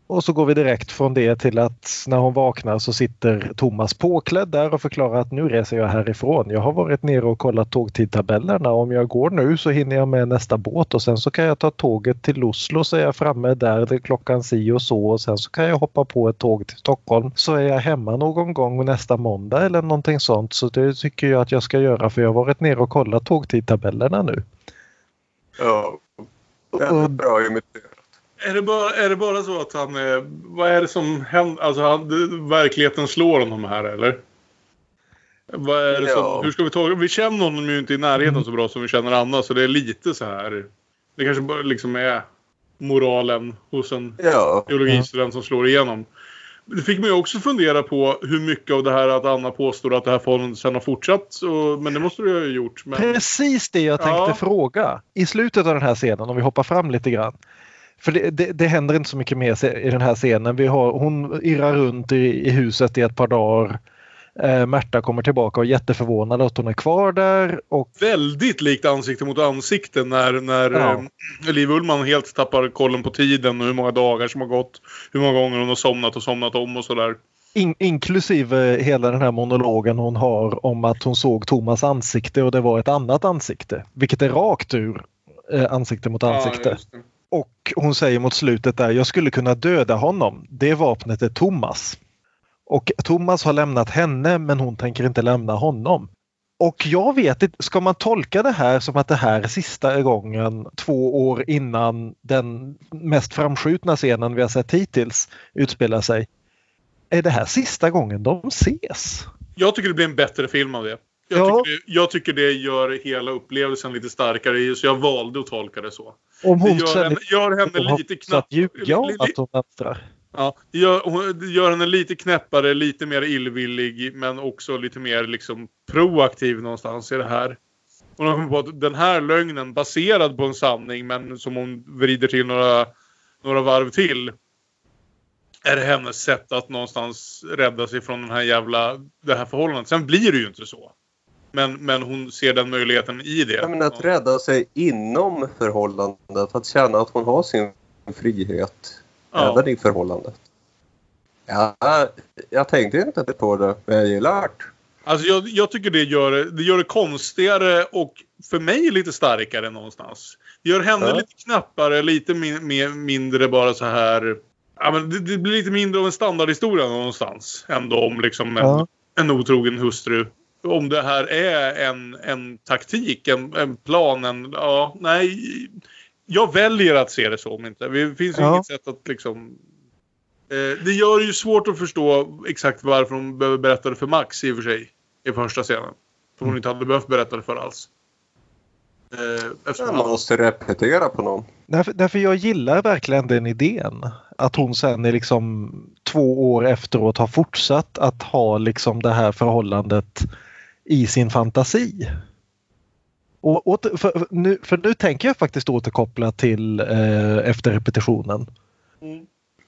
Och så går vi direkt från det till att när hon vaknar så sitter Thomas påklädd där och förklarar att nu reser jag härifrån. Jag har varit nere och kollat tågtidtabellerna. Om jag går nu så hinner jag med nästa båt och sen så kan jag ta tåget till Oslo så är jag framme där det är klockan si och så och sen så kan jag hoppa på ett tåg till Stockholm så är jag hemma någon gång nästa måndag eller någonting sånt. Så det tycker jag att jag ska göra för jag har varit nere och kollat tågtidtabellerna nu. Ja. Väldigt bra imiterat. Är det, bara, är det bara så att han är... Vad är det som händer? Alltså han, verkligheten slår honom här eller? Vad är det som, Ja. hur ska vi ta Vi känner honom ju inte i närheten så bra som vi känner Anna så det är lite så här. Det kanske bara liksom är moralen hos en Ja. teologistudent som slår igenom. Det fick mig också fundera på hur mycket av det här att Anna påstår att det här förhållandet sen har fortsatt. Så, men det måste du ju ha gjort. Men, Precis det jag tänkte Ja. fråga. I slutet av den här scenen, om vi hoppar fram lite grann. För det, det, det händer inte så mycket mer i den här scenen. Vi har, hon irrar runt i, i huset i ett par dagar. Eh, Märta kommer tillbaka och är jätteförvånad att hon är kvar där. Och väldigt likt ansikte mot ansikte när, när Ja. eh, Liv Ullmann helt tappar kollen på tiden och hur många dagar som har gått. Hur många gånger hon har somnat och somnat om och sådär. in, inklusive hela den här monologen hon har om att hon såg Thomas ansikte och det var ett annat ansikte. Vilket är rakt ur eh, ansikte mot ansikte. Ja. Och hon säger mot slutet där, jag skulle kunna döda honom. Det vapnet är Thomas. Och Thomas har lämnat henne men hon tänker inte lämna honom. Och jag vet inte, ska man tolka det här som att det här är sista gången två år innan den mest framskjutna scenen vi har sett hittills utspelar sig? Är det här sista gången de ses? Jag tycker det blir en bättre film av det. Jag, Ja. tycker, det, jag tycker det gör hela upplevelsen lite starkare så jag valde att tolka det så. Om Det hon gör känner henne, gör henne lite att ljuga om att hon vänstrar. Ja, det gör, det gör henne lite knäppare, lite mer illvillig men också lite mer liksom proaktiv någonstans i det här. Hon har kommit på att den här lögnen baserad på en sanning men som hon vrider till några, några varv till. Är det hennes sätt att någonstans rädda sig från den här jävla, det här förhållandet. Sen blir det ju inte så. Men, men hon ser den möjligheten i det. Ja, men att rädda sig inom förhållandet. Att känna att hon har sin frihet. Ja. Även i förhållandet. Ja, jag tänkte inte på det, men jag gillar det. Alltså jag, jag tycker det gör, det- gör det konstigare och för mig lite starkare någonstans. Det gör henne Ja. lite knappare, lite min, mer, mindre bara så här... Ja, men det, det blir lite mindre av en standardhistoria någonstans. Ändå om liksom en, Ja. en otrogen hustru. Om det här är en, en taktik, en, en plan, en... Ja, nej. Jag väljer att se det så om inte. Det finns ju Ja. inget sätt att liksom... Eh, det gör det ju svårt att förstå exakt varför hon behöver berätta det för Max i och för sig. I första scenen. Som hon inte hade behövt berätta det för alls. Eh, han- måste repetera på någon. Därför, därför jag gillar verkligen den idén. Att hon sen är liksom två år efteråt har fortsatt att ha liksom det här förhållandet i sin fantasi. Och, åter, för, nu, för nu tänker jag faktiskt återkoppla till eh, efter repetitionen.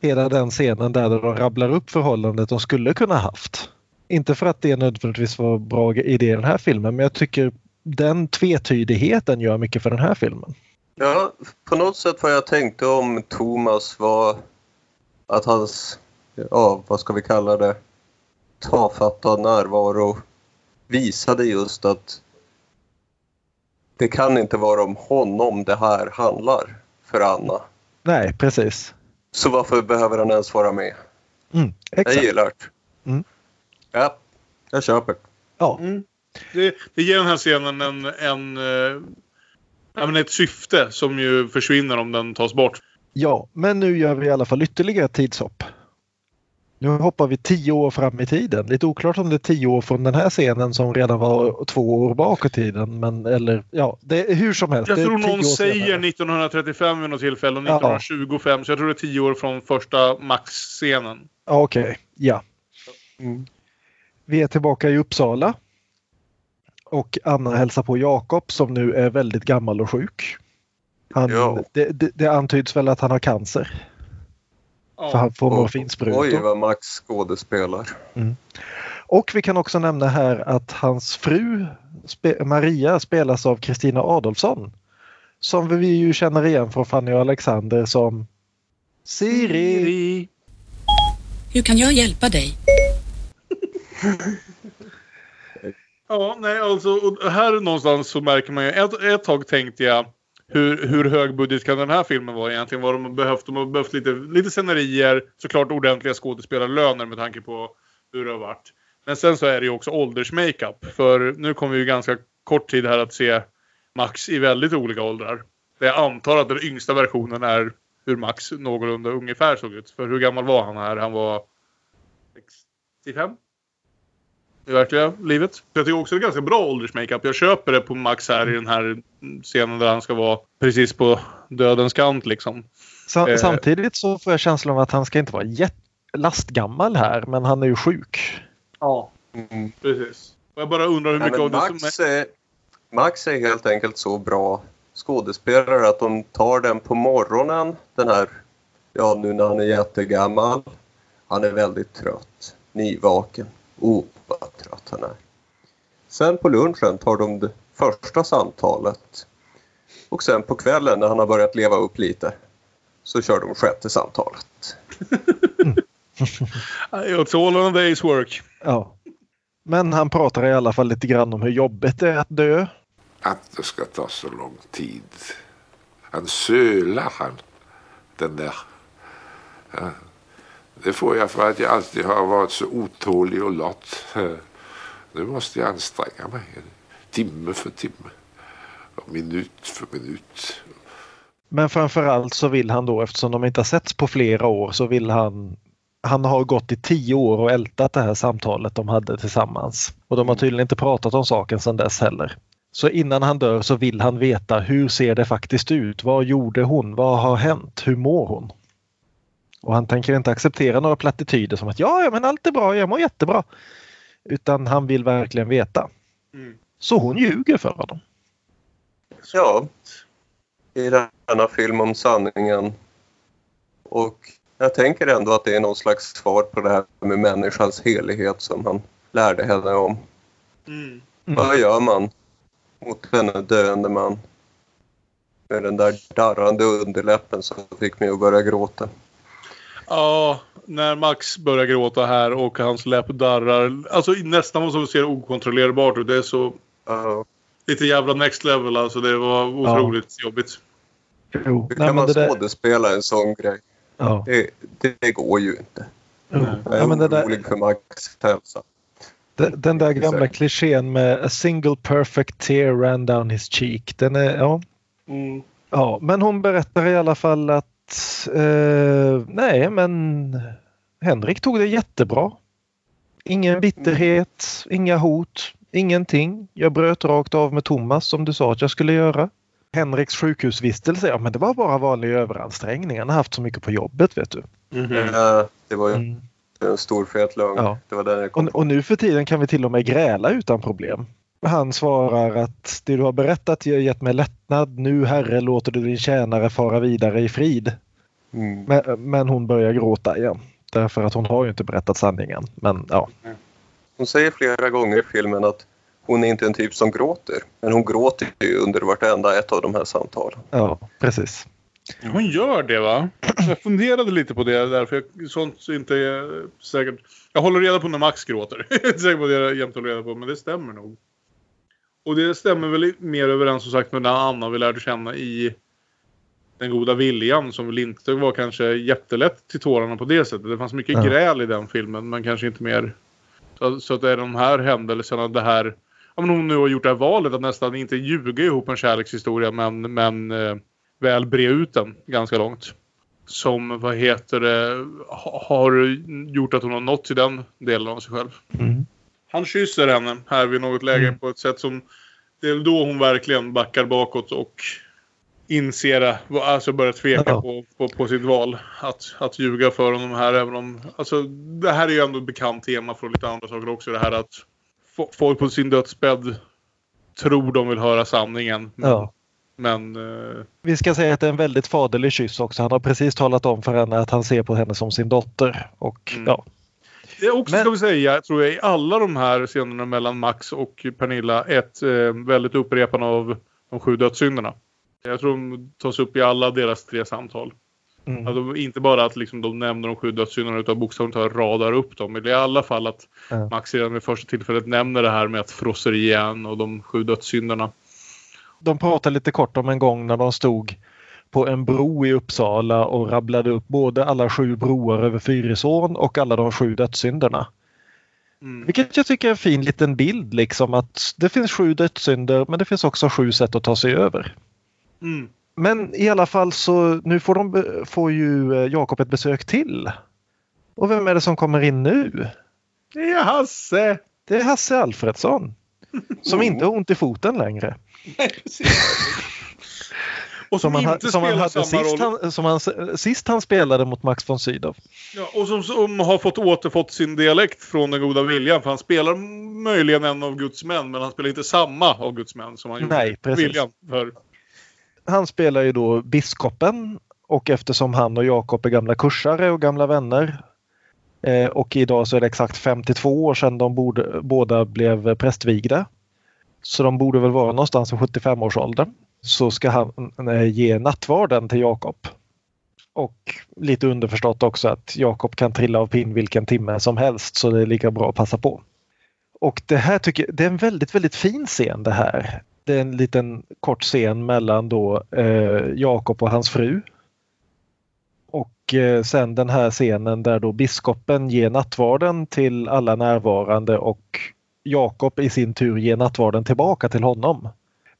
Hela den scenen där de rabblar upp förhållandet de skulle kunna haft. Inte för att det nödvändigtvis var bra idé i den här filmen men jag tycker den tvetydigheten gör mycket för den här filmen. Ja, på något sätt vad jag tänkte om Thomas var att hans, ja vad ska vi kalla det, tafatta närvaro visade just att det kan inte vara om honom det här handlar för Anna. Nej, precis. Så varför behöver han ens vara med? Mm, Jag exakt. gillar det. Mm. Ja, jag köper. Ja. Mm. Det, det ger den här scenen en, en, eh, men ett syfte som ju försvinner om den tas bort. Ja, men nu gör vi i alla fall ytterligare ett tidshopp. Nu hoppar vi tio år fram i tiden. Lite oklart om det är tio år från den här scenen som redan var två år bak i tiden. Men eller ja, det är hur som helst. Jag det är tror tio någon år säger senare. 1935 vid något tillfälle och Ja. 1925. Så jag tror det är tio år från första Max-scenen. Ja, Okej, ja. Vi är tillbaka i Uppsala. Och Anna hälsar på Jakob som nu är väldigt gammal och sjuk. Han, Ja. det, det, det antyds väl att han har cancer. För han får morfinsprutor. Oj vad Max skådespelar. Och vi kan också nämna här att hans fru spe Maria spelas av Kristina Adolfsson. Som vi ju känner igen från Fanny och Alexander som Siri. Hur kan jag hjälpa dig? [LAUGHS] Ja, nej alltså här någonstans så märker man ju. Ett, ett tag tänkte jag hur, hur hög budget kan den här filmen vara egentligen? Vad de har behövt? De har behövt lite, lite scenerier, såklart ordentliga skådespelarlöner med tanke på hur det har varit. Men sen så är det ju också åldersmakeup. För nu kommer vi ju ganska kort tid här att se Max i väldigt olika åldrar. Jag antar att den yngsta versionen är hur Max någorlunda ungefär såg ut. För hur gammal var han här? Han var 65? I verkliga livet. Jag tycker också det är ganska bra åldersmakeup. Jag köper det på Max här i den här scenen där han ska vara precis på dödens kant liksom. Sa Eh. Samtidigt så får jag känslan av att han ska inte vara lastgammal här men han är ju sjuk. Ja, Mm. precis. Och jag bara undrar hur Nej, mycket av det Max, som är... är, Max är helt enkelt så bra skådespelare att de tar den på morgonen, den här, ja nu när han är jättegammal. Han är väldigt trött, nyvaken. Oh, vad trött han är. Sen på lunchen tar de det första samtalet. Och sen på kvällen när han har börjat leva upp lite så kör de sjätte samtalet. [LAUGHS] It's all on a day's work. Ja. Men han pratar i alla fall lite grann om hur jobbigt det är att dö. Att det ska ta så lång tid. Han sölar han. Den där. Ja. Det får jag för att jag alltid har varit så otålig och lat. [LAUGHS] Nu måste jag anstränga mig. Timme för timme. Och minut för minut. Men framförallt så vill han då eftersom de inte har setts på flera år så vill han han har gått i tio år och ältat det här samtalet de hade tillsammans. Och de har tydligen inte pratat om saken sedan dess heller. Så innan han dör så vill han veta hur ser det faktiskt ut? Vad gjorde hon? Vad har hänt? Hur mår hon? Och han tänker inte acceptera några plattityder som att ja, ja men allt är bra, jag mår jättebra. Utan han vill verkligen veta. Mm. Så hon ljuger för honom. Ja, i denna film om sanningen. Och jag tänker ändå att det är någon slags svar på det här med människans helighet som han lärde henne om. Mm. Vad gör man mot denna döende man? Med den där darrande underläppen som fick mig att börja gråta. Ja, när Max börjar gråta här och hans läpp darrar. Alltså nästan vad som ser okontrollerbart ut. Det är så Ja. lite jävla next level alltså. Det var otroligt jobbigt. Jo, Hur kan man det där, skådespela en sån grej? ja, Det, det, går ju inte. jo. Jag är Ja, men det där, orolig för Max hälsa. Den, den där gamla Exakt. klichén med a single perfect tear ran down his cheek. Den är, ja. Mm. ja, men hon berättar i alla fall att eh, nej, men Henrik tog det jättebra. Ingen bitterhet, inga hot, ingenting. Jag bröt rakt av med Thomas som du sa att jag skulle göra. Henriks sjukhusvistelse, ja men det var bara vanlig överansträngning. Han har haft så mycket på jobbet vet du. Eh, Det var ju Mm. en stor fet lögn. Ja. Det var den jag kom Och, och nu för tiden kan vi till och med gräla utan problem. Han svarar att det du har berättat har gett mig lättnad. Nu herre låter du din tjänare fara vidare i frid. Mm. Men, men hon börjar gråta igen. Därför att hon har ju inte berättat sanningen. Men ja, Hon säger flera gånger i filmen att hon är inte en typ som gråter. Men hon gråter ju under vartenda ett av de här samtalen. ja precis. Hon gör det va? Jag funderade lite på det därför jag, sånt inte är säkert. Jag håller reda på när Max gråter. [LAUGHS] Jag är inte säker på det jag jämt håller reda på men det stämmer nog. Och det stämmer väl mer överens som sagt med den Anna vi lärde känna i Den goda viljan som väl inte var kanske jättelätt till tårarna på det sättet. Det fanns mycket Ja. gräl i den filmen men kanske inte mer. Så, så att det är de här händelserna, det här men hon nu har gjort det här valet att nästan inte ljuga ihop en kärlekshistoria men, men eh, väl bre ut den ganska långt. Som, vad heter det, ha- har gjort att hon har nått till den delen av sig själv. Mm. Han kysser henne här vid något läge Mm. på ett sätt som... Det är då hon verkligen backar bakåt och inser, alltså börjar tveka Ja. på, på, på sitt val. Att, att ljuga för honom här även om... Alltså det här är ju ändå ett bekant tema från lite andra saker också. Det här att fo- folk på sin dödsbädd tror de vill höra sanningen. Men, Ja. men eh, Vi ska säga att det är en väldigt faderlig kyss också. Han har precis talat om för henne att han ser på henne som sin dotter. Och Mm. ja, Det är också, Men- ska vi säga, tror jag, i alla de här scenerna mellan Max och Pernilla ett eh, väldigt upprepande av de sju dödssynderna. Jag tror de tas upp i alla deras tre samtal. mm. Alltså, inte bara att liksom, de nämner de sju dödssynderna utan bokstavligt talat radar upp dem. Men i alla fall att Ja. Max redan vid första tillfället nämner det här med att frossa igen och de sju dödssynderna. De pratade lite kort om en gång när de stod på en bro i Uppsala och rabblade upp både alla sju broar över Fyrisån och alla de sju dödssynderna. Mm. Vilket jag tycker är en fin liten bild liksom att det finns sju dödssynder men det finns också sju sätt att ta sig över. Mm. Men i alla fall så nu får, de, får ju eh, Jakob ett besök till. Och vem är det som kommer in nu? Det är Hasse! Det är Hasse Alfredsson. Som [LAUGHS] inte har ont i foten längre. Och som, Som han, som han hade sist han, som han, sist han spelade mot Max von Sydow. Ja, och som, som har fått återfått sin dialekt från den goda viljan. För han spelar möjligen en av Guds män, men han spelar inte samma av Guds män som han gjorde Nej, i precis. viljan. För, Han spelar ju då biskopen och eftersom han och Jakob är gamla kursare och gamla vänner eh, och idag så är det exakt 52 år sedan de borde, båda blev prästvigda. Så de borde väl vara någonstans i 75-årsåldern. Så ska han eh, ge nattvarden till Jakob. Och lite underförstått också att Jakob kan trilla av pinn vilken timme som helst så det är lika bra att passa på. Och det här tycker det är en väldigt, väldigt fin scen det här. Det är en liten kort scen mellan då eh, Jakob och hans fru. Och eh, sen den här scenen där då biskopen ger nattvarden till alla närvarande och Jakob i sin tur ger nattvarden tillbaka till honom.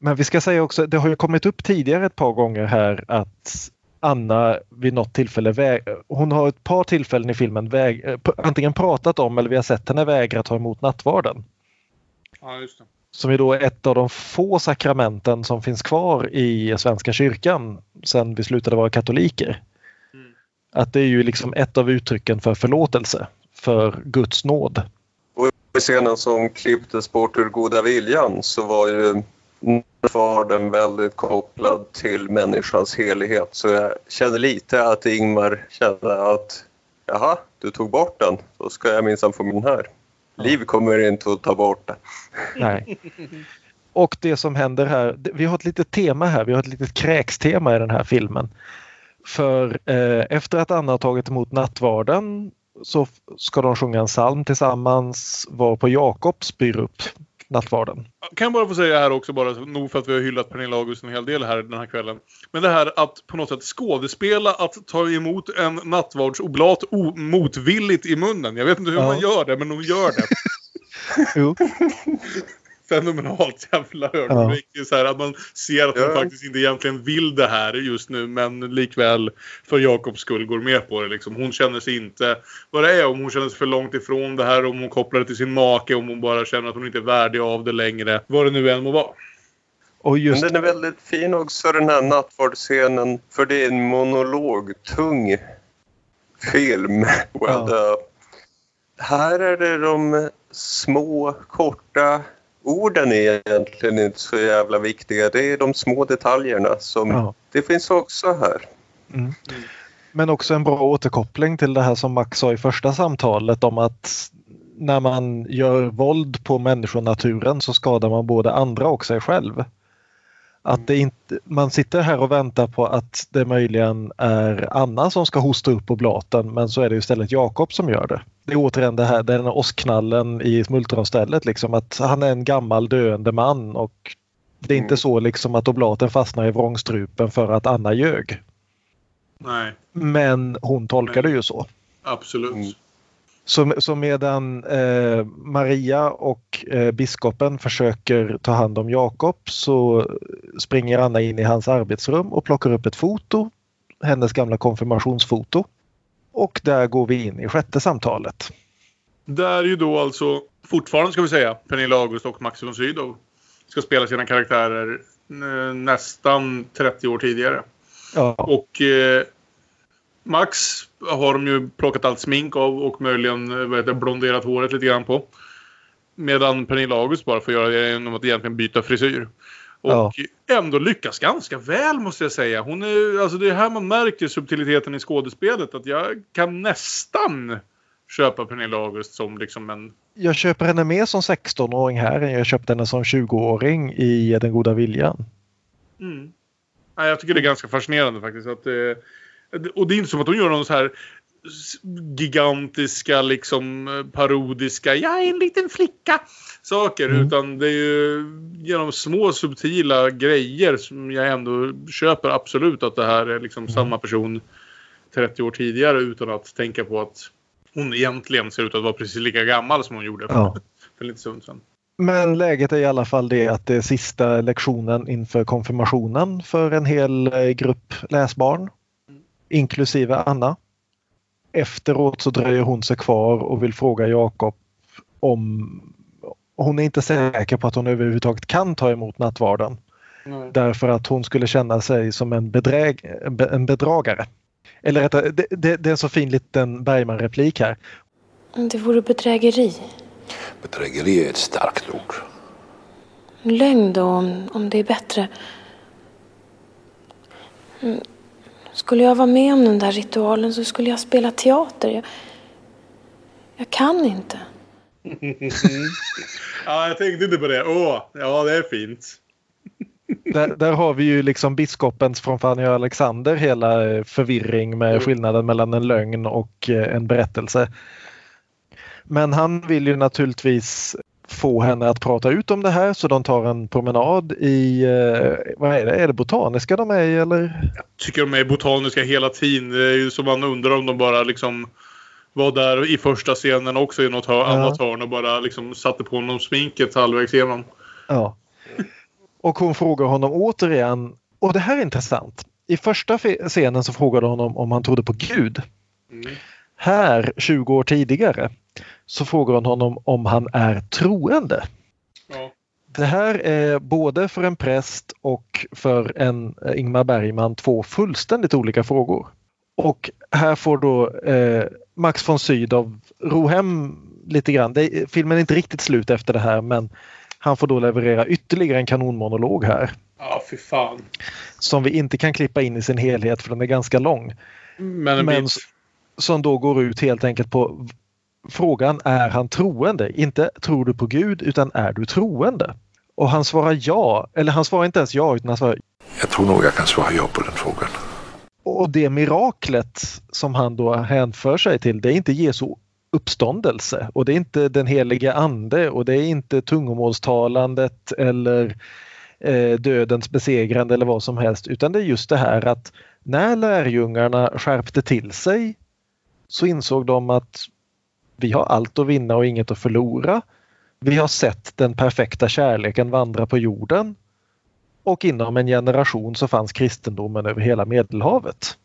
Men vi ska säga också, det har ju kommit upp tidigare ett par gånger här att Anna vid något tillfälle, väg, hon har ett par tillfällen i filmen väg, eh, antingen pratat om eller vi har sett henne vägra ta emot nattvarden. ja, just det. Som är då ett av de få sakramenten som finns kvar i Svenska kyrkan sen vi slutade vara katoliker. Mm. Att det är ju liksom ett av uttrycken för förlåtelse, för Guds nåd. I scenen som klipptes bort ur goda viljan så var ju nattvarden väldigt kopplad till människans helighet. Så jag kände lite att Ingmar kände att jaha, du tog bort den. Då ska jag minsann få min här. Liv kommer inte att ta bort det. Nej. [LAUGHS] Och det som händer här, vi har ett litet tema här, vi har ett litet kräkstema i den här filmen. För eh, efter att Anna har tagit emot nattvarden så ska de sjunga en psalm tillsammans varpå Jakob spyr upp nattvarden. Kan jag bara få säga här också, bara nog för att vi har hyllat Pernilla August en hel del här den här kvällen. Men det här att på något sätt skådespela att ta emot en nattvardsoblat motvilligt i munnen. Jag vet inte hur Ja. man gör det, men de gör det. [LAUGHS] Jo. Fenomenalt jävla ögonblick. Så här, att man ser att Ja. hon faktiskt inte egentligen vill det här just nu men likväl för Jakobs skull går med på det. Liksom. Hon känner sig inte vad det är, om hon känner sig för långt ifrån det här, om hon kopplar det till sin make, om hon bara känner att hon inte är värdig av det längre. Vad det nu än må vara. Och just Men den är väldigt fin också den här nattvardsscenen för det är en monolog, tung film. Well, Ja. uh, här är det de små korta orden är egentligen inte så jävla viktiga. Det är de små detaljerna som Ja. det finns också här. Mm. Men också en bra återkoppling till det här som Max sa i första samtalet om att när man gör våld på människonaturen så skadar man både andra och sig själv. Att det inte, man sitter här och väntar på att det möjligen är Anna som ska hosta upp oblaten men så är det istället Jakob som gör det. Det är återigen det här, den här åskknallen i smultronstället liksom att han är en gammal döende man och det är inte så liksom att oblaten fastnar i vrångstrupen för att Anna ljög. Nej, Men hon tolkar det ju så. absolut. Mm. Så, så medan eh, Maria och eh, biskopen försöker ta hand om Jakob så springer Anna in i hans arbetsrum och plockar upp ett foto, hennes gamla konfirmationsfoto. Och där går vi in i sjätte samtalet. Där ju då alltså fortfarande ska vi säga Pernilla August och Max von Sydow ska spela sina karaktärer eh, nästan 30 år tidigare. Ja, Och eh, Max har de ju plockat allt smink av och möjligen eh, det, blonderat håret lite grann på. Medan Pernilla August bara får göra det genom att egentligen byta frisyr. Och ändå lyckas ganska väl måste jag säga. Hon är, alltså det är här man märker subtiliteten i skådespelet. Att jag kan nästan köpa Pernilla August som liksom en... jag köper henne mer som 16-åring här än jag köpte henne som 20-åring i Den goda viljan. Mm. Nej, jag tycker det är ganska fascinerande faktiskt. Att, eh, och det är inte som att hon gör någon så här gigantiska, liksom parodiska, jag är en liten flicka saker. Mm. Utan det är ju genom små subtila grejer som jag ändå köper absolut att det här är liksom samma person 30 år tidigare utan att tänka på att hon egentligen ser ut att vara precis lika gammal som hon gjorde Ja. för lite stund sedan. Men läget är i alla fall det att det är sista lektionen inför konfirmationen för en hel eh, grupp läsbarn. Inklusive Anna. Efteråt så dröjer hon sig kvar och vill fråga Jakob om hon är inte säker på att hon överhuvudtaget kan ta emot nattvarden. Därför att hon skulle känna sig som en, bedräg, en bedragare. Eller rättare, det, det, det är en så fin liten Bergman-replik här. Det vore bedrägeri. Bedrägeri är ett starkt ord. Lögn då, om, om det är bättre. Mm. Skulle jag vara med om den där ritualen så skulle jag spela teater. Jag, jag kan inte. [LAUGHS] Ja, jag tänkte inte på det. Åh, ja det är fint. [LAUGHS] Där, där har vi ju liksom biskopens från Fanny och Alexander hela eh, förvirring med skillnaden mellan en lögn och eh, en berättelse. Men han vill ju naturligtvis få henne att prata ut om det här så de tar en promenad i, eh, vad är det, är det botaniska de är i eller? tycker de är botaniska hela tiden. Det är ju som man undrar om de bara liksom var där i första scenen också i något hör, annat hörn och bara liksom satte på honom sminket halvvägs igenom. Ja. Och hon frågar honom återigen, och det här är intressant. I första scenen så frågade hon honom om han trodde på Gud. Här, 20 år tidigare, så frågar hon honom om han är troende. Ja. Det här är både för en präst och för en eh, Ingmar Bergman två fullständigt olika frågor. Och här får då eh, Max von Sydow ro hem lite grann. Det, filmen är inte riktigt slut efter det här men han får då leverera ytterligare en kanonmonolog här. Ja, fy fan. Som vi inte kan klippa in i sin helhet för den är ganska lång. Men en Men som då går ut helt enkelt på frågan är han troende? Inte tror du på Gud utan är du troende? Och han svarar ja, eller han svarar inte ens ja utan han svarar Jag tror nog jag kan svara ja på den frågan. Och det miraklet som han då hänför sig till det är inte Jesu uppståndelse och det är inte den helige ande och det är inte tungomålstalandet eller eh, dödens besegrande eller vad som helst utan det är just det här att när lärjungarna skärpte till sig så insåg de att vi har allt att vinna och inget att förlora. Vi har sett den perfekta kärleken vandra på jorden och inom en generation så fanns kristendomen över hela Medelhavet.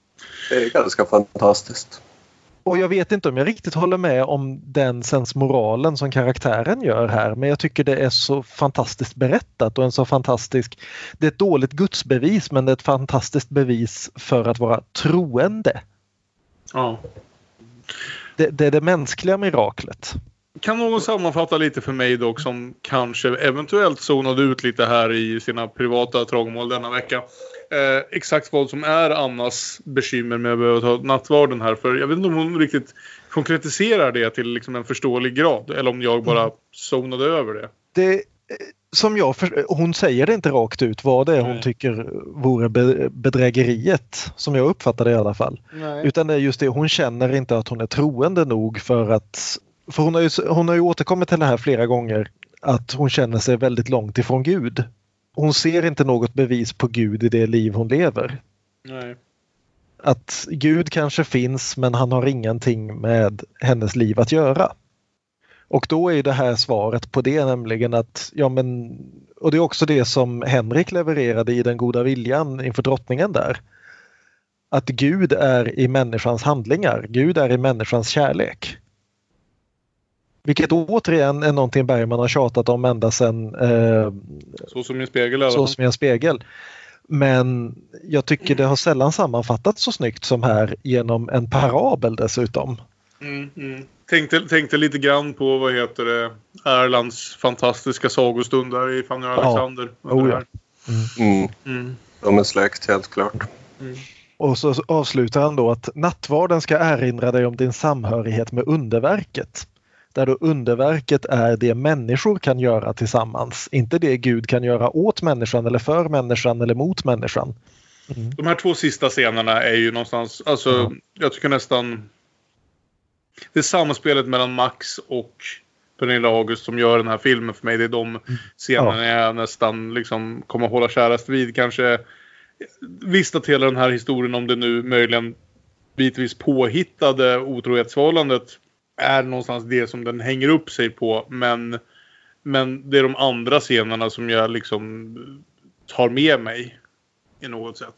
Det är ganska fantastiskt. Och jag vet inte om jag riktigt håller med om den sensmoralen som karaktären gör här men jag tycker det är så fantastiskt berättat och en så fantastisk... Det är ett dåligt gudsbevis men det är ett fantastiskt bevis för att vara troende. Ja. Det, det är det mänskliga miraklet. Kan någon sammanfatta lite för mig dock som kanske eventuellt zonade ut lite här i sina privata trångmål denna vecka. Eh, exakt vad som är Annas bekymmer med att behöva ta nattvarden här. För jag vet inte om hon riktigt konkretiserar det till liksom en förståelig grad. Eller om jag bara zonade över det. det som jag för, hon säger det inte rakt ut vad det är hon Nej. tycker vore be, bedrägeriet. Som jag uppfattar det i alla fall. Nej. Utan det är just det, hon känner inte att hon är troende nog för att... För hon har ju, hon har ju återkommit till det här flera gånger. Att hon känner sig väldigt långt ifrån Gud. Hon ser inte något bevis på Gud i det liv hon lever. Nej. Att Gud kanske finns men han har ingenting med hennes liv att göra. Och då är det här svaret på det nämligen att, ja men, och det är också det som Henrik levererade i Den goda viljan inför drottningen där. Att Gud är i människans handlingar, Gud är i människans kärlek. Vilket återigen är någonting Bergman har tjatat om ända sedan eh, Så som min spegel Så som en spegel. Men jag tycker det har sällan sammanfattats så snyggt som här genom en parabel dessutom. Mm, mm. Tänkte, tänkte lite grann på vad heter det Erlands fantastiska sagostund där i Fanny och Ja. Alexander. Oh, ja. Mm. Mm. De är släkt helt klart. Och så avslutar han då att nattvarden ska erinra dig om din samhörighet med underverket. Där då underverket är det människor kan göra tillsammans, inte det Gud kan göra åt människan eller för människan eller mot människan. De här två sista scenerna är ju någonstans, alltså jag tycker nästan det är samspelet mellan Max och Pernilla August som gör den här filmen för mig. Det är de scenerna jag nästan liksom kommer hålla kärast vid. Kanske visst att hela den här historien om det nu möjligen bitvis påhittade otrohetsförhållandet är någonstans det som den hänger upp sig på. Men, men det är de andra scenerna som jag liksom tar med mig i något sätt.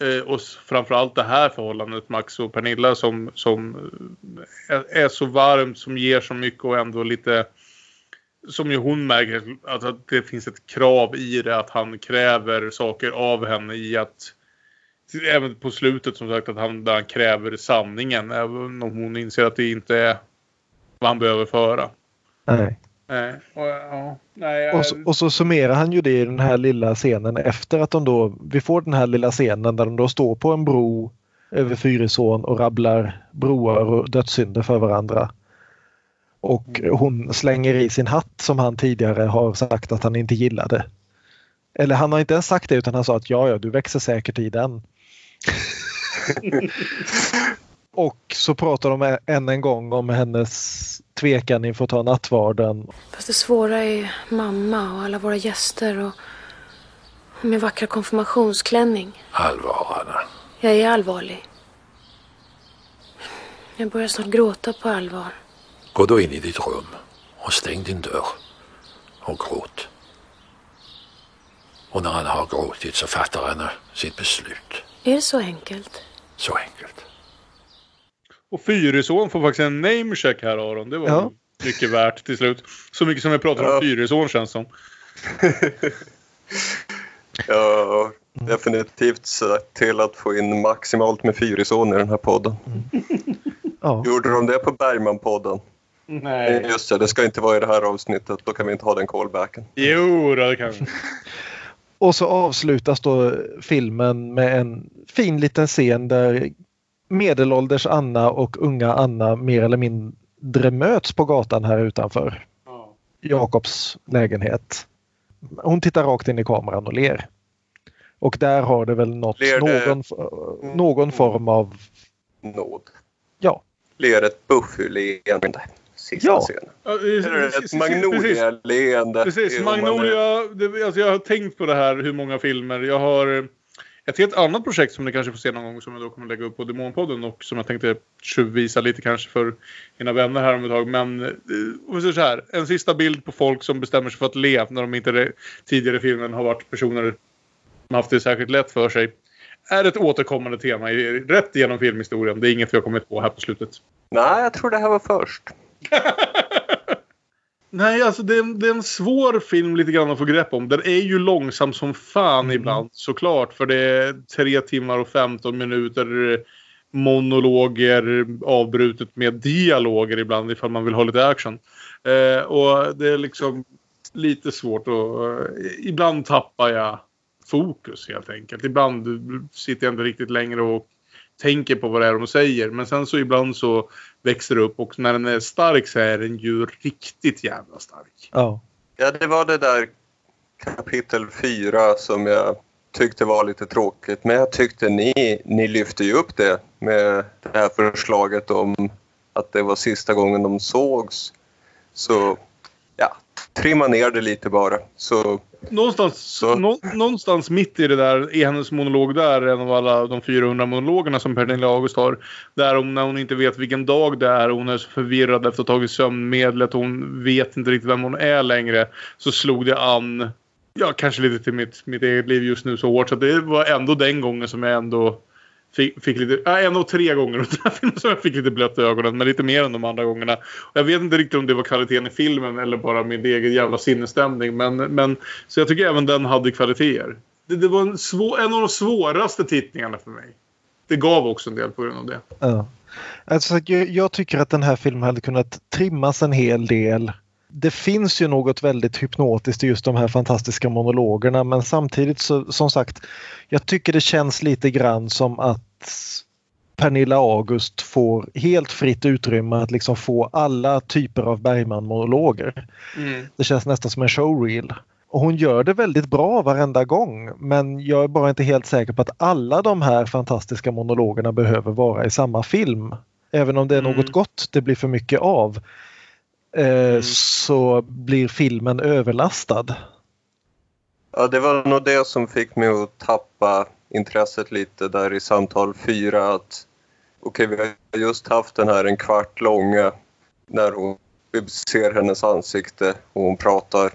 Eh, och framförallt det här förhållandet Max och Pernilla som, som eh, är, är så varmt, som ger så mycket och ändå lite som ju hon märker att, att det finns ett krav i det att han kräver saker av henne i att även på slutet som sagt att han, där han kräver sanningen även om hon inser att det inte är vad han behöver föra. Nej. Nej, och, ja, nej, Och så, och så summerar han ju det i den här lilla scenen efter att de då, vi får den här lilla scenen där de då står på en bro över Fyrisån och rabblar broar och dödssynder för varandra. Och hon slänger i sin hatt som han tidigare har sagt att han inte gillade. Eller han har inte ens sagt det utan han sa att ja, ja, du växer säkert i den. [LAUGHS] och så pratar de än en gång om hennes tvekan inför att ta nattvarden. Fast det svåra är mamma och alla våra gäster och, och min vackra konfirmationsklänning. Allvar, Anna. Jag är allvarlig. Jag börjar snart gråta på allvar. Gå då in i ditt rum och stäng din dörr och gråt. Och när han har gråtit så fattar han sitt beslut. Är det så enkelt? Så enkelt. Och Fyrisån får faktiskt en namecheck här Aron. Det var Ja. mycket värt till slut. Så mycket som jag pratar om Ja. Fyrisån känns som. [LAUGHS] Har definitivt sett till att få in maximalt med Fyrisån i den här podden. Ja. Gjorde de det på Bergman-podden? Nej. Just det, det ska inte vara i det här avsnittet. Då kan vi inte ha den callbacken. Jo, det kan vi. Och så avslutas då filmen med en fin liten scen där medelålders Anna och unga Anna mer eller mindre möts på gatan här utanför Jakobs lägenhet. Hon tittar rakt in i kameran och ler. Och där har det väl nått det- någon, någon form av... Nåd. Ja. Ler ett Buffy-leende. Sista Ja. scenen. Ja, Eller ett precis. Magnolia-leende. Precis, Magnolia. Det, alltså jag har tänkt på det här hur många filmer. Jag har Ett helt annat projekt som ni kanske får se någon gång som jag då kommer lägga upp på Demonpodden och som jag tänkte tjuvvisa lite kanske för mina vänner här om ett tag. Men eh, om vi säger så här, en sista bild på folk som bestämmer sig för att le när de inte re- tidigare i filmen har varit personer som haft det särskilt lätt för sig. Är ett återkommande tema i, rätt igenom filmhistorien. Det är inget vi har kommit på här på slutet. Nej, jag tror det här var först. [LAUGHS] Nej, alltså det är, en, det är en svår film lite grann att få grepp om. Den är ju långsam som fan ibland såklart. För det är tre timmar och 15 minuter monologer avbrutet med dialoger ibland ifall man vill ha lite action. Eh, och det är liksom lite svårt att... Ibland tappar jag fokus helt enkelt. Ibland sitter jag inte riktigt längre och tänker på vad det är de säger. Men sen så ibland så växer upp och när den är stark så är den ju riktigt jävla stark. Ja. Ja, det var det där kapitel 4 som jag tyckte var lite tråkigt. Men jag tyckte ni, ni lyfte ju upp det med det här förslaget om att det var sista gången de sågs. Så ja, trimma ner det lite bara. Så Någonstans, nå, någonstans mitt i det där, i hennes monolog där, en av alla de 400 monologerna som Pernilla August har. Där hon, när hon inte vet vilken dag det är, hon är så förvirrad efter att ha tagit sömnmedlet, hon vet inte riktigt vem hon är längre. Så slog det an, ja kanske lite till mitt, mitt eget liv just nu så hårt. Så det var ändå den gången som jag ändå fick, fick lite, äh, en av tre gånger [LAUGHS] under den här filmen som jag fick lite blött i ögonen. Men lite mer än de andra gångerna. Jag vet inte riktigt om det var kvaliteten i filmen eller bara min egen jävla sinnesstämning. Men, men, så jag tycker även den hade kvaliteter. Det, det var en, svår, en av de svåraste tittningarna för mig. Det gav också en del på grund av det. Ja. Alltså, jag, jag tycker att den här filmen hade kunnat trimmas en hel del. Det finns ju något väldigt hypnotiskt i just de här fantastiska monologerna men samtidigt så som sagt jag tycker det känns lite grann som att Pernilla August får helt fritt utrymme att liksom få alla typer av Bergman-monologer. Mm. Det känns nästan som en showreel. Och hon gör det väldigt bra varenda gång men jag är bara inte helt säker på att alla de här fantastiska monologerna behöver vara i samma film. Även om det är något gott det blir för mycket av eh, så blir filmen överlastad. Ja, det var nog det som fick mig att tappa intresset lite där i samtal fyra. Att okej, vi har just haft den här en kvart långa när hon, vi ser hennes ansikte och hon pratar.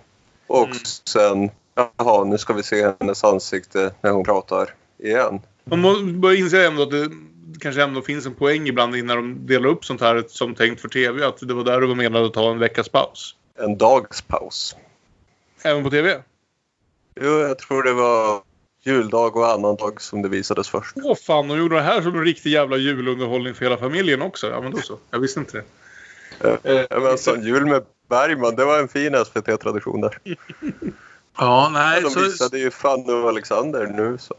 Och sen, jaha, nu ska vi se hennes ansikte när hon pratar igen. Man börjar inse ändå att det kanske ändå finns en poäng ibland när de delar upp sånt här som tänkt för tv. Att det var där det var menat att ta en veckas paus. En dags paus. Även på tv? Jo, jag tror det var juldag och annan dag som det visades först. Åh fan, de gjorde det här som en riktig jävla julunderhållning för hela familjen också. Ja men då så. Jag visste inte det. Eh, men alltså, jul med Bergman, det var en fin SVT-tradition där. [LAUGHS] Ja, nej. De så, visade ju Fanny och Alexander nu så.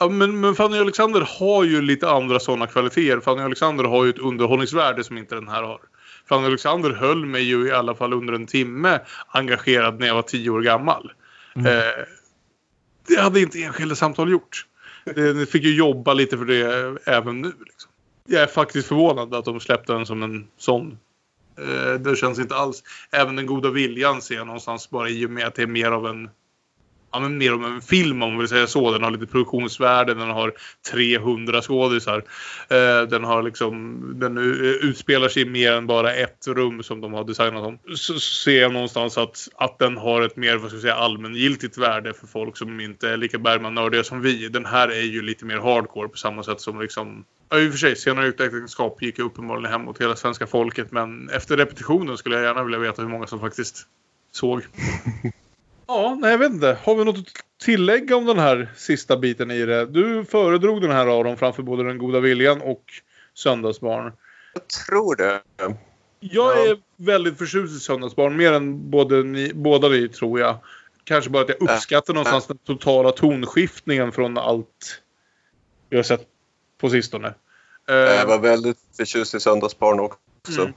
Ja, men, men Fanny Alexander har ju lite andra sådana kvaliteter. Fanny Alexander har ju ett underhållningsvärde som inte den här har. Fanny Alexander höll mig ju i alla fall under en timme engagerad när jag var tio år gammal. Eh, det hade inte enskilda samtal gjort. Det, det fick ju jobba lite för det även nu. Liksom. Jag är faktiskt förvånad att de släppte den som en sån. Eh, det känns inte alls. Även den goda viljan ser jag någonstans bara i och med att det är mer av en Ja, men mer om en film om man vill säga så. Den har lite produktionsvärde, den har 300 skådisar. Eh, den har liksom, den utspelar sig i mer än bara ett rum som de har designat om. Så ser jag någonstans att, att den har ett mer, vad ska jag säga, allmängiltigt värde för folk som inte är lika Bergman-nördiga som vi. Den här är ju lite mer hardcore på samma sätt som liksom Ja, i och för sig, senare Utvecklingsskap gick ju uppenbarligen hem mot hela svenska folket. Men efter repetitionen skulle jag gärna vilja veta hur många som faktiskt såg. [LAUGHS] Ja, nej jag vet inte. Har vi något att tillägga om den här sista biten i det? Du föredrog den här Aron framför både Den goda viljan och Söndagsbarn. Jag tror det. Jag är väldigt förtjust i Söndagsbarn, mer än både ni, båda ni tror jag. Kanske bara att jag uppskattar någonstans den totala tonskiftningen från allt vi har sett på sistone. Eh, Jag var väldigt förtjust i Söndagsbarn också. Mm.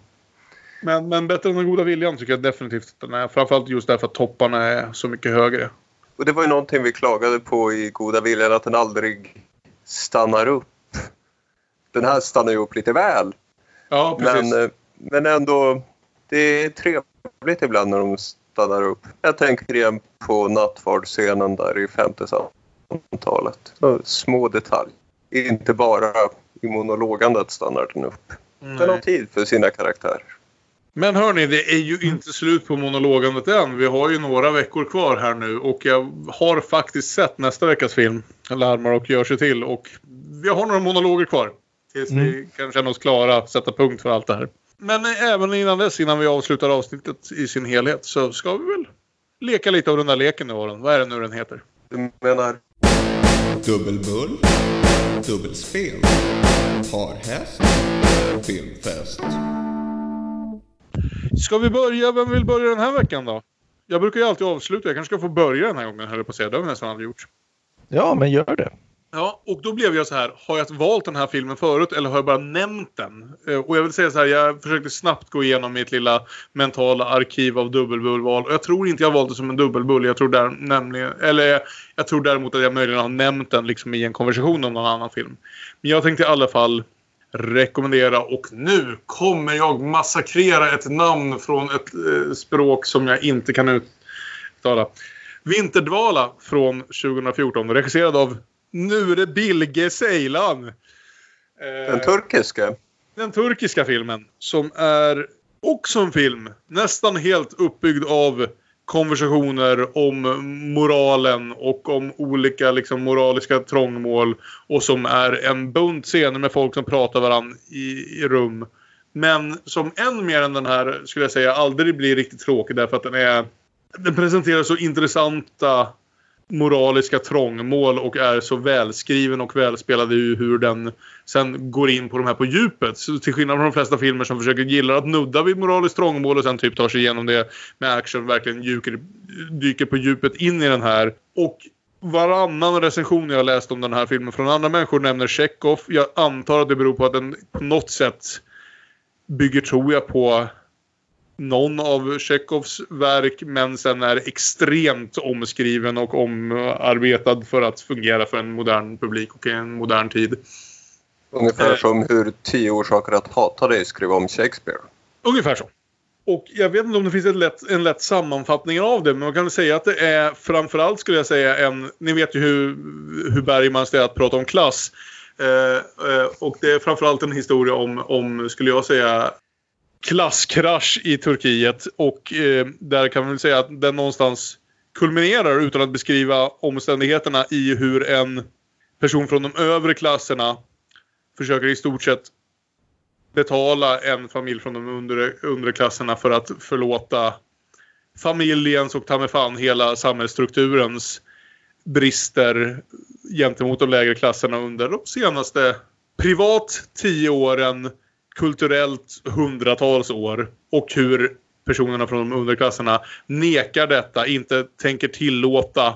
Men, men bättre än Den goda viljan tycker jag definitivt att den är. Framförallt just därför att topparna är så mycket högre. Och det var ju någonting vi klagade på i Goda viljan, att den aldrig stannar upp. Den här stannar ju upp lite väl. Ja, precis. Men, eh, men ändå, det är trevligt ibland när de stannar upp. Jag tänker igen på nattvardsscenen där i femte samtalet. Så små detaljer. Inte bara i monologandet stannar den upp. Den har tid för sina karaktärer. Men hörni, det är ju inte slut på monologandet än. Vi har ju några veckor kvar här nu och jag har faktiskt sett nästa veckas film. Larmar och gör sig till och vi har några monologer kvar. Tills vi kan känna oss klara, sätta punkt för allt det här. Men även innan dess, innan vi avslutar avsnittet i sin helhet så ska vi väl leka lite av den där leken nu Aron. Vad är det nu den heter? Du menar Dubbelbull, dubbelspel, parhäst, filmfest. Ska vi börja? Vem vill börja den här veckan då? Jag brukar ju alltid avsluta. Jag kanske ska få börja den här gången, höll jag på att säga. Det har vi nästan aldrig gjort. Ja, men gör det. Ja, och då blev jag så här. Har jag valt den här filmen förut eller har jag bara nämnt den? Eh, Och jag vill säga så här. Jag försökte snabbt gå igenom mitt lilla mentala arkiv av dubbelbullval. Och jag tror inte jag valt det som en dubbelbull. Jag tror, där, nämligen, eller, jag tror däremot att jag möjligen har nämnt den liksom i en konversation om någon annan film. Men jag tänkte i alla fall rekommendera och nu kommer jag massakrera ett namn från ett eh, språk som jag inte kan uttala. Vinterdvala från 2014 regisserad av Nure Bilge Ceylan. Eh, den turkiska? den turkiska filmen som är också en film nästan helt uppbyggd av konversationer om moralen och om olika liksom, moraliska trångmål och som är en bunt scener med folk som pratar varandra i, i rum. Men som än mer än den här skulle jag säga aldrig blir riktigt tråkig därför att den är den presenterar så intressanta moraliska trångmål och är så välskriven och välspelad i hur den sen går in på de här på djupet. Så till skillnad från de flesta filmer som försöker gilla att nudda vid moraliskt trångmål och sen typ tar sig igenom det med action verkligen dyker, dyker på djupet in i den här. Och varannan recension jag läst om den här filmen från andra människor nämner Chekhov. Jag antar att det beror på att den på något sätt bygger, tror jag, på någon av Tjechovs verk men sen är extremt omskriven och omarbetad för att fungera för en modern publik och i en modern tid. Ungefär Eh. som hur tio orsaker att hata dig skrev om Shakespeare. Ungefär så. Och jag vet inte om det finns ett lätt, en lätt sammanfattning av det, men man kan säga att det är framförallt skulle jag säga en... Ni vet ju hur, hur Bergmans är att prata om klass. Eh, eh, och det är framförallt en historia om, om, skulle jag säga, klasskrasch i Turkiet. Och eh, där kan man väl säga att den någonstans kulminerar utan att beskriva omständigheterna i hur en person från de övre klasserna försöker i stort sett betala en familj från de undre, undre klasserna för att förlåta familjens och ta mig fan hela samhällsstrukturens brister gentemot de lägre klasserna under de senaste privat tio åren, kulturellt hundratals år och hur personerna från de underklasserna nekar detta, inte tänker tillåta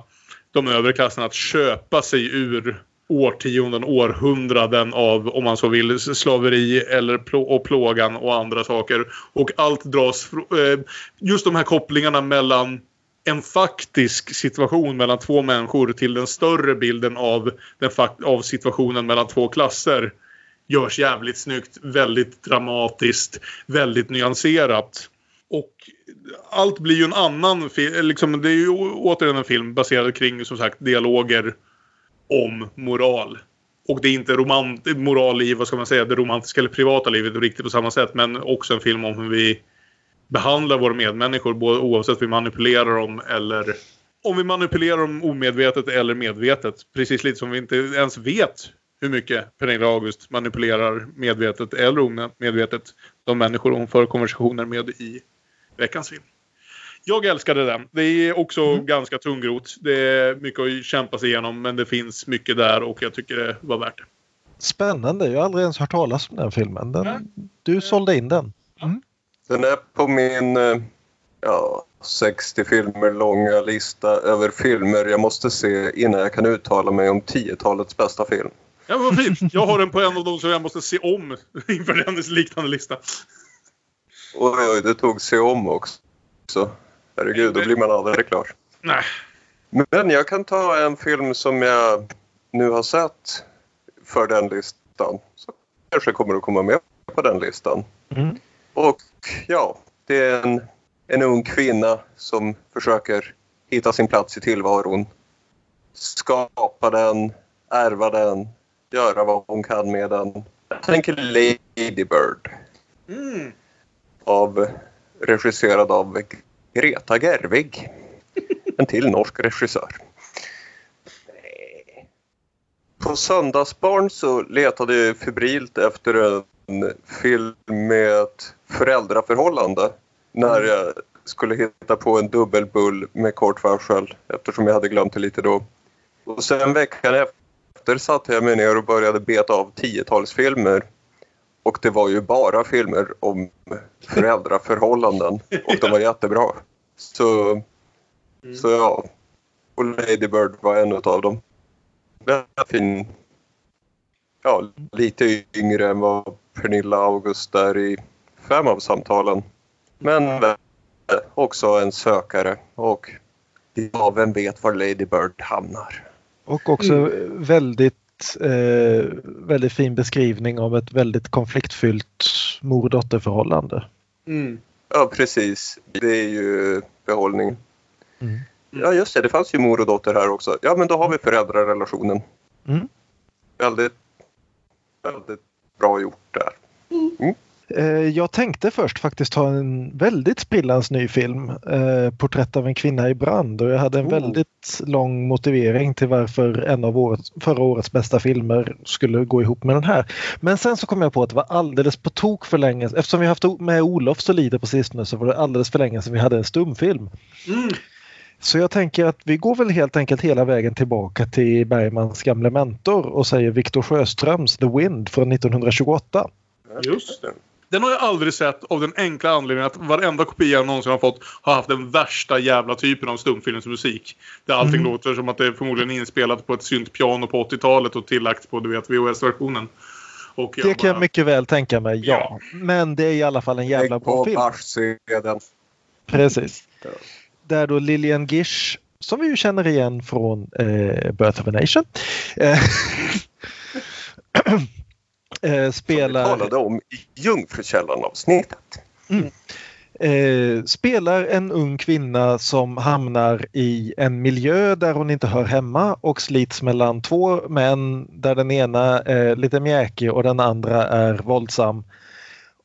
de övre klasserna att köpa sig ur årtionden, århundraden av, om man så vill, slaveri eller plå och plågan och andra saker. Och allt dras... eh, Just de här kopplingarna mellan en faktisk situation mellan två människor till den större bilden av, den av situationen mellan två klasser görs jävligt snyggt, väldigt dramatiskt, väldigt nyanserat. Och allt blir ju en annan film. Liksom, det är ju återigen en film baserad kring som sagt dialoger om moral. Och det är inte romant- moral i vad ska man säga, det romantiska eller privata livet riktigt på samma sätt. Men också en film om hur vi behandlar våra medmänniskor både oavsett om vi manipulerar dem eller om vi manipulerar dem omedvetet eller medvetet. Precis lite som vi inte ens vet hur mycket Pernilla August manipulerar medvetet eller omedvetet de människor hon för konversationer med i veckans film. Jag älskade den. Det är också ganska tungrot. Det är mycket att kämpa sig igenom men det finns mycket där och jag tycker det var värt det. Spännande. Jag har aldrig ens hört talas om den filmen. Den, du sålde in den. Den är på min eh, ja, 60 filmer långa lista över filmer jag måste se innan jag kan uttala mig om 10-talets bästa film. Ja, men fint. Jag har den på en av de som jag måste se om [LAUGHS] inför dennes liknande lista. Oj, oj, det tog sig om också. Så, herregud, då blir man aldrig klar. Nej. Men jag kan ta en film som jag nu har sett för den listan. Så kanske kommer att komma med på den listan. Mm. Och ja, det är en, en ung kvinna som försöker hitta sin plats i tillvaron. skapa den, ärva den, göra vad hon kan med den. Jag tänker Lady Bird. Mm. Av, regisserad av Greta Gerwig. En till norsk regissör. På Söndagsbarn så letade jag febrilt efter en film med ett föräldraförhållande. När jag skulle hitta på en dubbelbull med kort varsel eftersom jag hade glömt det lite då. Och sen veckan efter satte jag mig ner och började beta av tiotals filmer. Och det var ju bara filmer om föräldraförhållanden och de var jättebra. Så, så ja, och Lady Bird var en av dem. Fin. Ja, lite yngre än vad Pernilla August är i fem av samtalen. Men också en sökare och ja, vem vet var Lady Bird hamnar. Och också väldigt, eh, väldigt fin beskrivning av ett väldigt konfliktfyllt mor-dotter-förhållande. Mm. Ja, precis. Det är ju behållningen. Mm. Ja, just det. Det fanns ju mor och dotter här också. Ja, men då har vi föräldrarelationen. Mm. Väldigt, väldigt bra gjort där. Eh, Jag tänkte först faktiskt ha en väldigt sprillans ny film, eh, Porträtt av en kvinna i brand och jag hade en Oh. väldigt lång motivering till varför en av årets, förra årets bästa filmer skulle gå ihop med den här. Men sen så kom jag på att det var alldeles på tok för länge, eftersom vi haft med Olof så lite på sistone så var det alldeles för länge sedan vi hade en stumfilm. Mm. Så jag tänker att vi går väl helt enkelt hela vägen tillbaka till Bergmans gamle mentor och säger Viktor Sjöströms The Wind från 1928. Just det. Den har jag aldrig sett av den enkla anledningen att varenda kopia jag någonsin har fått har haft den värsta jävla typen av stumfilmsmusik. Där allting Mm. låter som att det är förmodligen inspelat på ett syntpiano på 80-talet och tillagt på du vet VHS-versionen. Och Det jag kan jag bara, mycket väl tänka mig, ja. Men det är i alla fall en jävla bra film. barssedeln. Precis. Ja. Där då Lilian Gish, som vi ju känner igen från eh, Birth of a Nation, eh, [CLEARS THROAT] [CLEARS THROAT] eh, Vi spelar... talade om i Jungfrukällan-avsnittet. eh, spelar en ung kvinna som hamnar i en miljö där hon inte hör hemma och slits mellan två män där den ena är lite mjäkig och den andra är våldsam.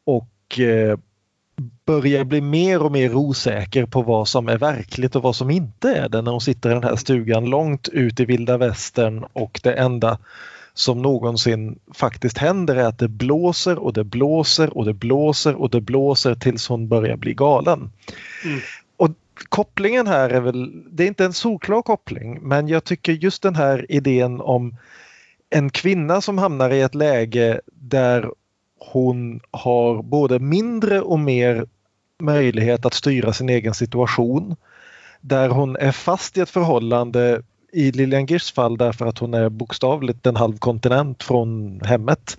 Och eh, börjar bli mer och mer osäker på vad som är verkligt och vad som inte är det när hon sitter i den här stugan långt ut i vilda västern och det enda som någonsin faktiskt händer är att det blåser och det blåser och det blåser och det blåser tills hon börjar bli galen. Mm. Och kopplingen här är väl, det är inte en solklar koppling men jag tycker just den här idén om en kvinna som hamnar i ett läge där hon har både mindre och mer möjlighet att styra sin egen situation. Där hon är fast i ett förhållande i Lilian Girs fall därför att hon är bokstavligt en halv kontinent från hemmet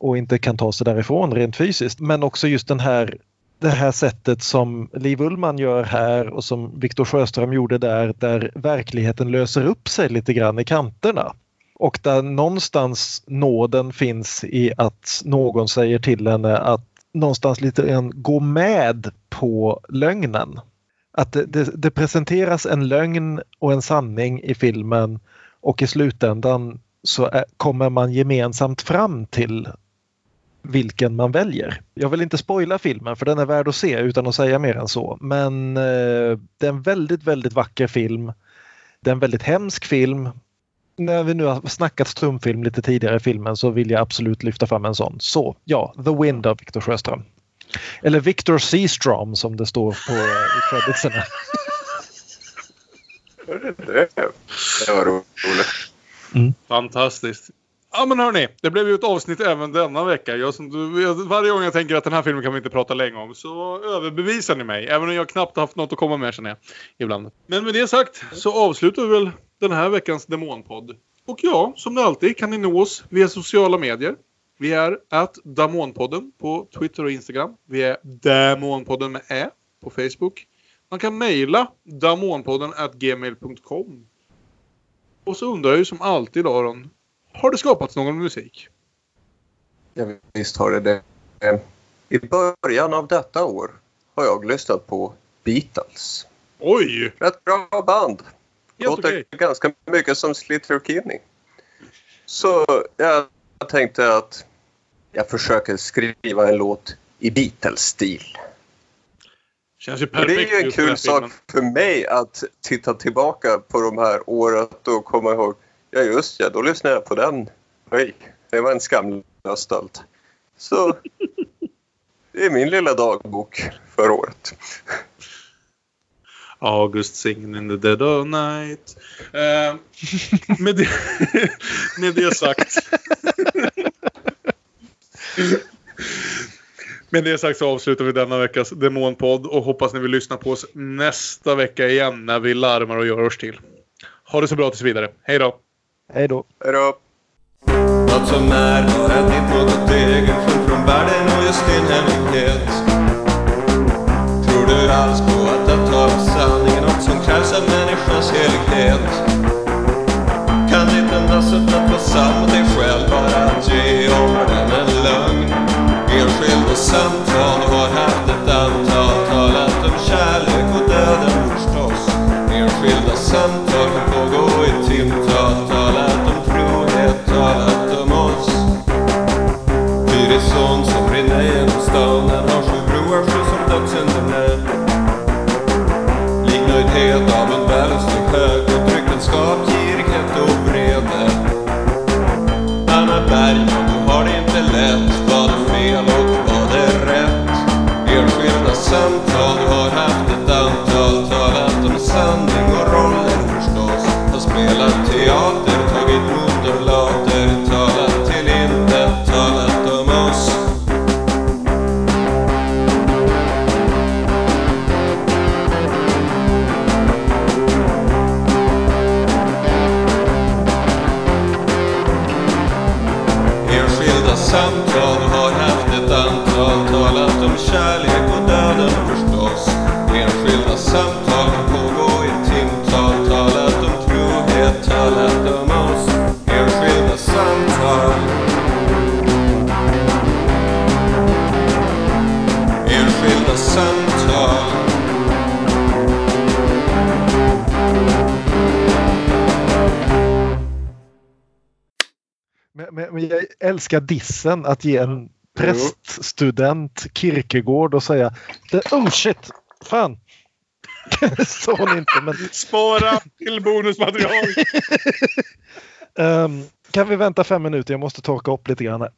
och inte kan ta sig därifrån rent fysiskt. Men också just den här, det här sättet som Liv Ullmann gör här och som Viktor Sjöström gjorde där, där verkligheten löser upp sig lite grann i kanterna. Och där någonstans nåden finns i att någon säger till henne att någonstans lite grann gå med på lögnen. Att det, det, det presenteras en lögn och en sanning i filmen och i slutändan så är, kommer man gemensamt fram till vilken man väljer. Jag vill inte spoila filmen för den är värd att se utan att säga mer än så. Men eh, det är en väldigt, väldigt vacker film. Det är en väldigt hemsk film. När vi nu har snackat strumfilm lite tidigare i filmen så vill jag absolut lyfta fram en sån. Så ja, The Wind av Victor Sjöström. Eller Victor Seastrom som det står på i creditserna. Det, var roligt. Fantastiskt. Ja men hörni, det blev ju ett avsnitt även denna vecka. Jag, som, du- jag, varje gång jag tänker att den här filmen kan vi inte prata länge om så överbevisar ni mig. Även om jag knappt haft något att komma med känner jag. Ibland. Men med det sagt så avslutar vi väl den här veckans Demonpodd. Och ja, som det alltid kan ni nå oss via sociala medier. Vi är att Damonpodden på Twitter och Instagram. Vi är Damonpodden med Ä på Facebook. Man kan mejla damonpodden at gmail.com. Och så undrar jag ju som alltid Aron, har det skapats någon musik? Ja, visst har det det. I början av detta år har jag lyssnat på Beatles. Oj! Rätt bra band. Helt låter okej. ganska mycket som Slater Kinney. Så jag tänkte att jag försöker skriva en låt i Beatles-stil. Det är ju en kul sak filmen. för mig att titta tillbaka på de här året och komma ihåg. Ja just ja, då lyssnade jag på den. Oj, det var en skamlös stöld. Så [LAUGHS] det är min lilla dagbok för året. August singing in the dead of night. Eh, med, det, [LAUGHS] med det sagt. [LAUGHS] med det sagt så avslutar vi denna veckas Demonpodd och hoppas ni vill lyssna på oss nästa vecka igen när vi larmar och gör oss till. Ha det så bra tills vidare. Hej då! Hej då! Hej då! Något som är bara ditt, något egenskilt från världen och just din hemlighet. Tror du alls på att att tala sanningen, något som krävs av människans helighet? Kan ditt enda sätt att vara sann och samtal har haft ett antal talat om kärlek och döden förstås. Enskilda samtal kan pågå i timtal, talat om trohet, talat om oss. Fyrisån som rinner genom stan, den har sju broar, sju som dödssynderna. Liknöjdhet älskar dissen att ge en präststudent Kierkegaard och säga "Det- Oh shit! Fan! [LAUGHS] Sa hon inte men... Spara till bonusmaterial! [LAUGHS] Ehm, kan vi vänta fem minuter? Jag måste torka upp lite grann. här.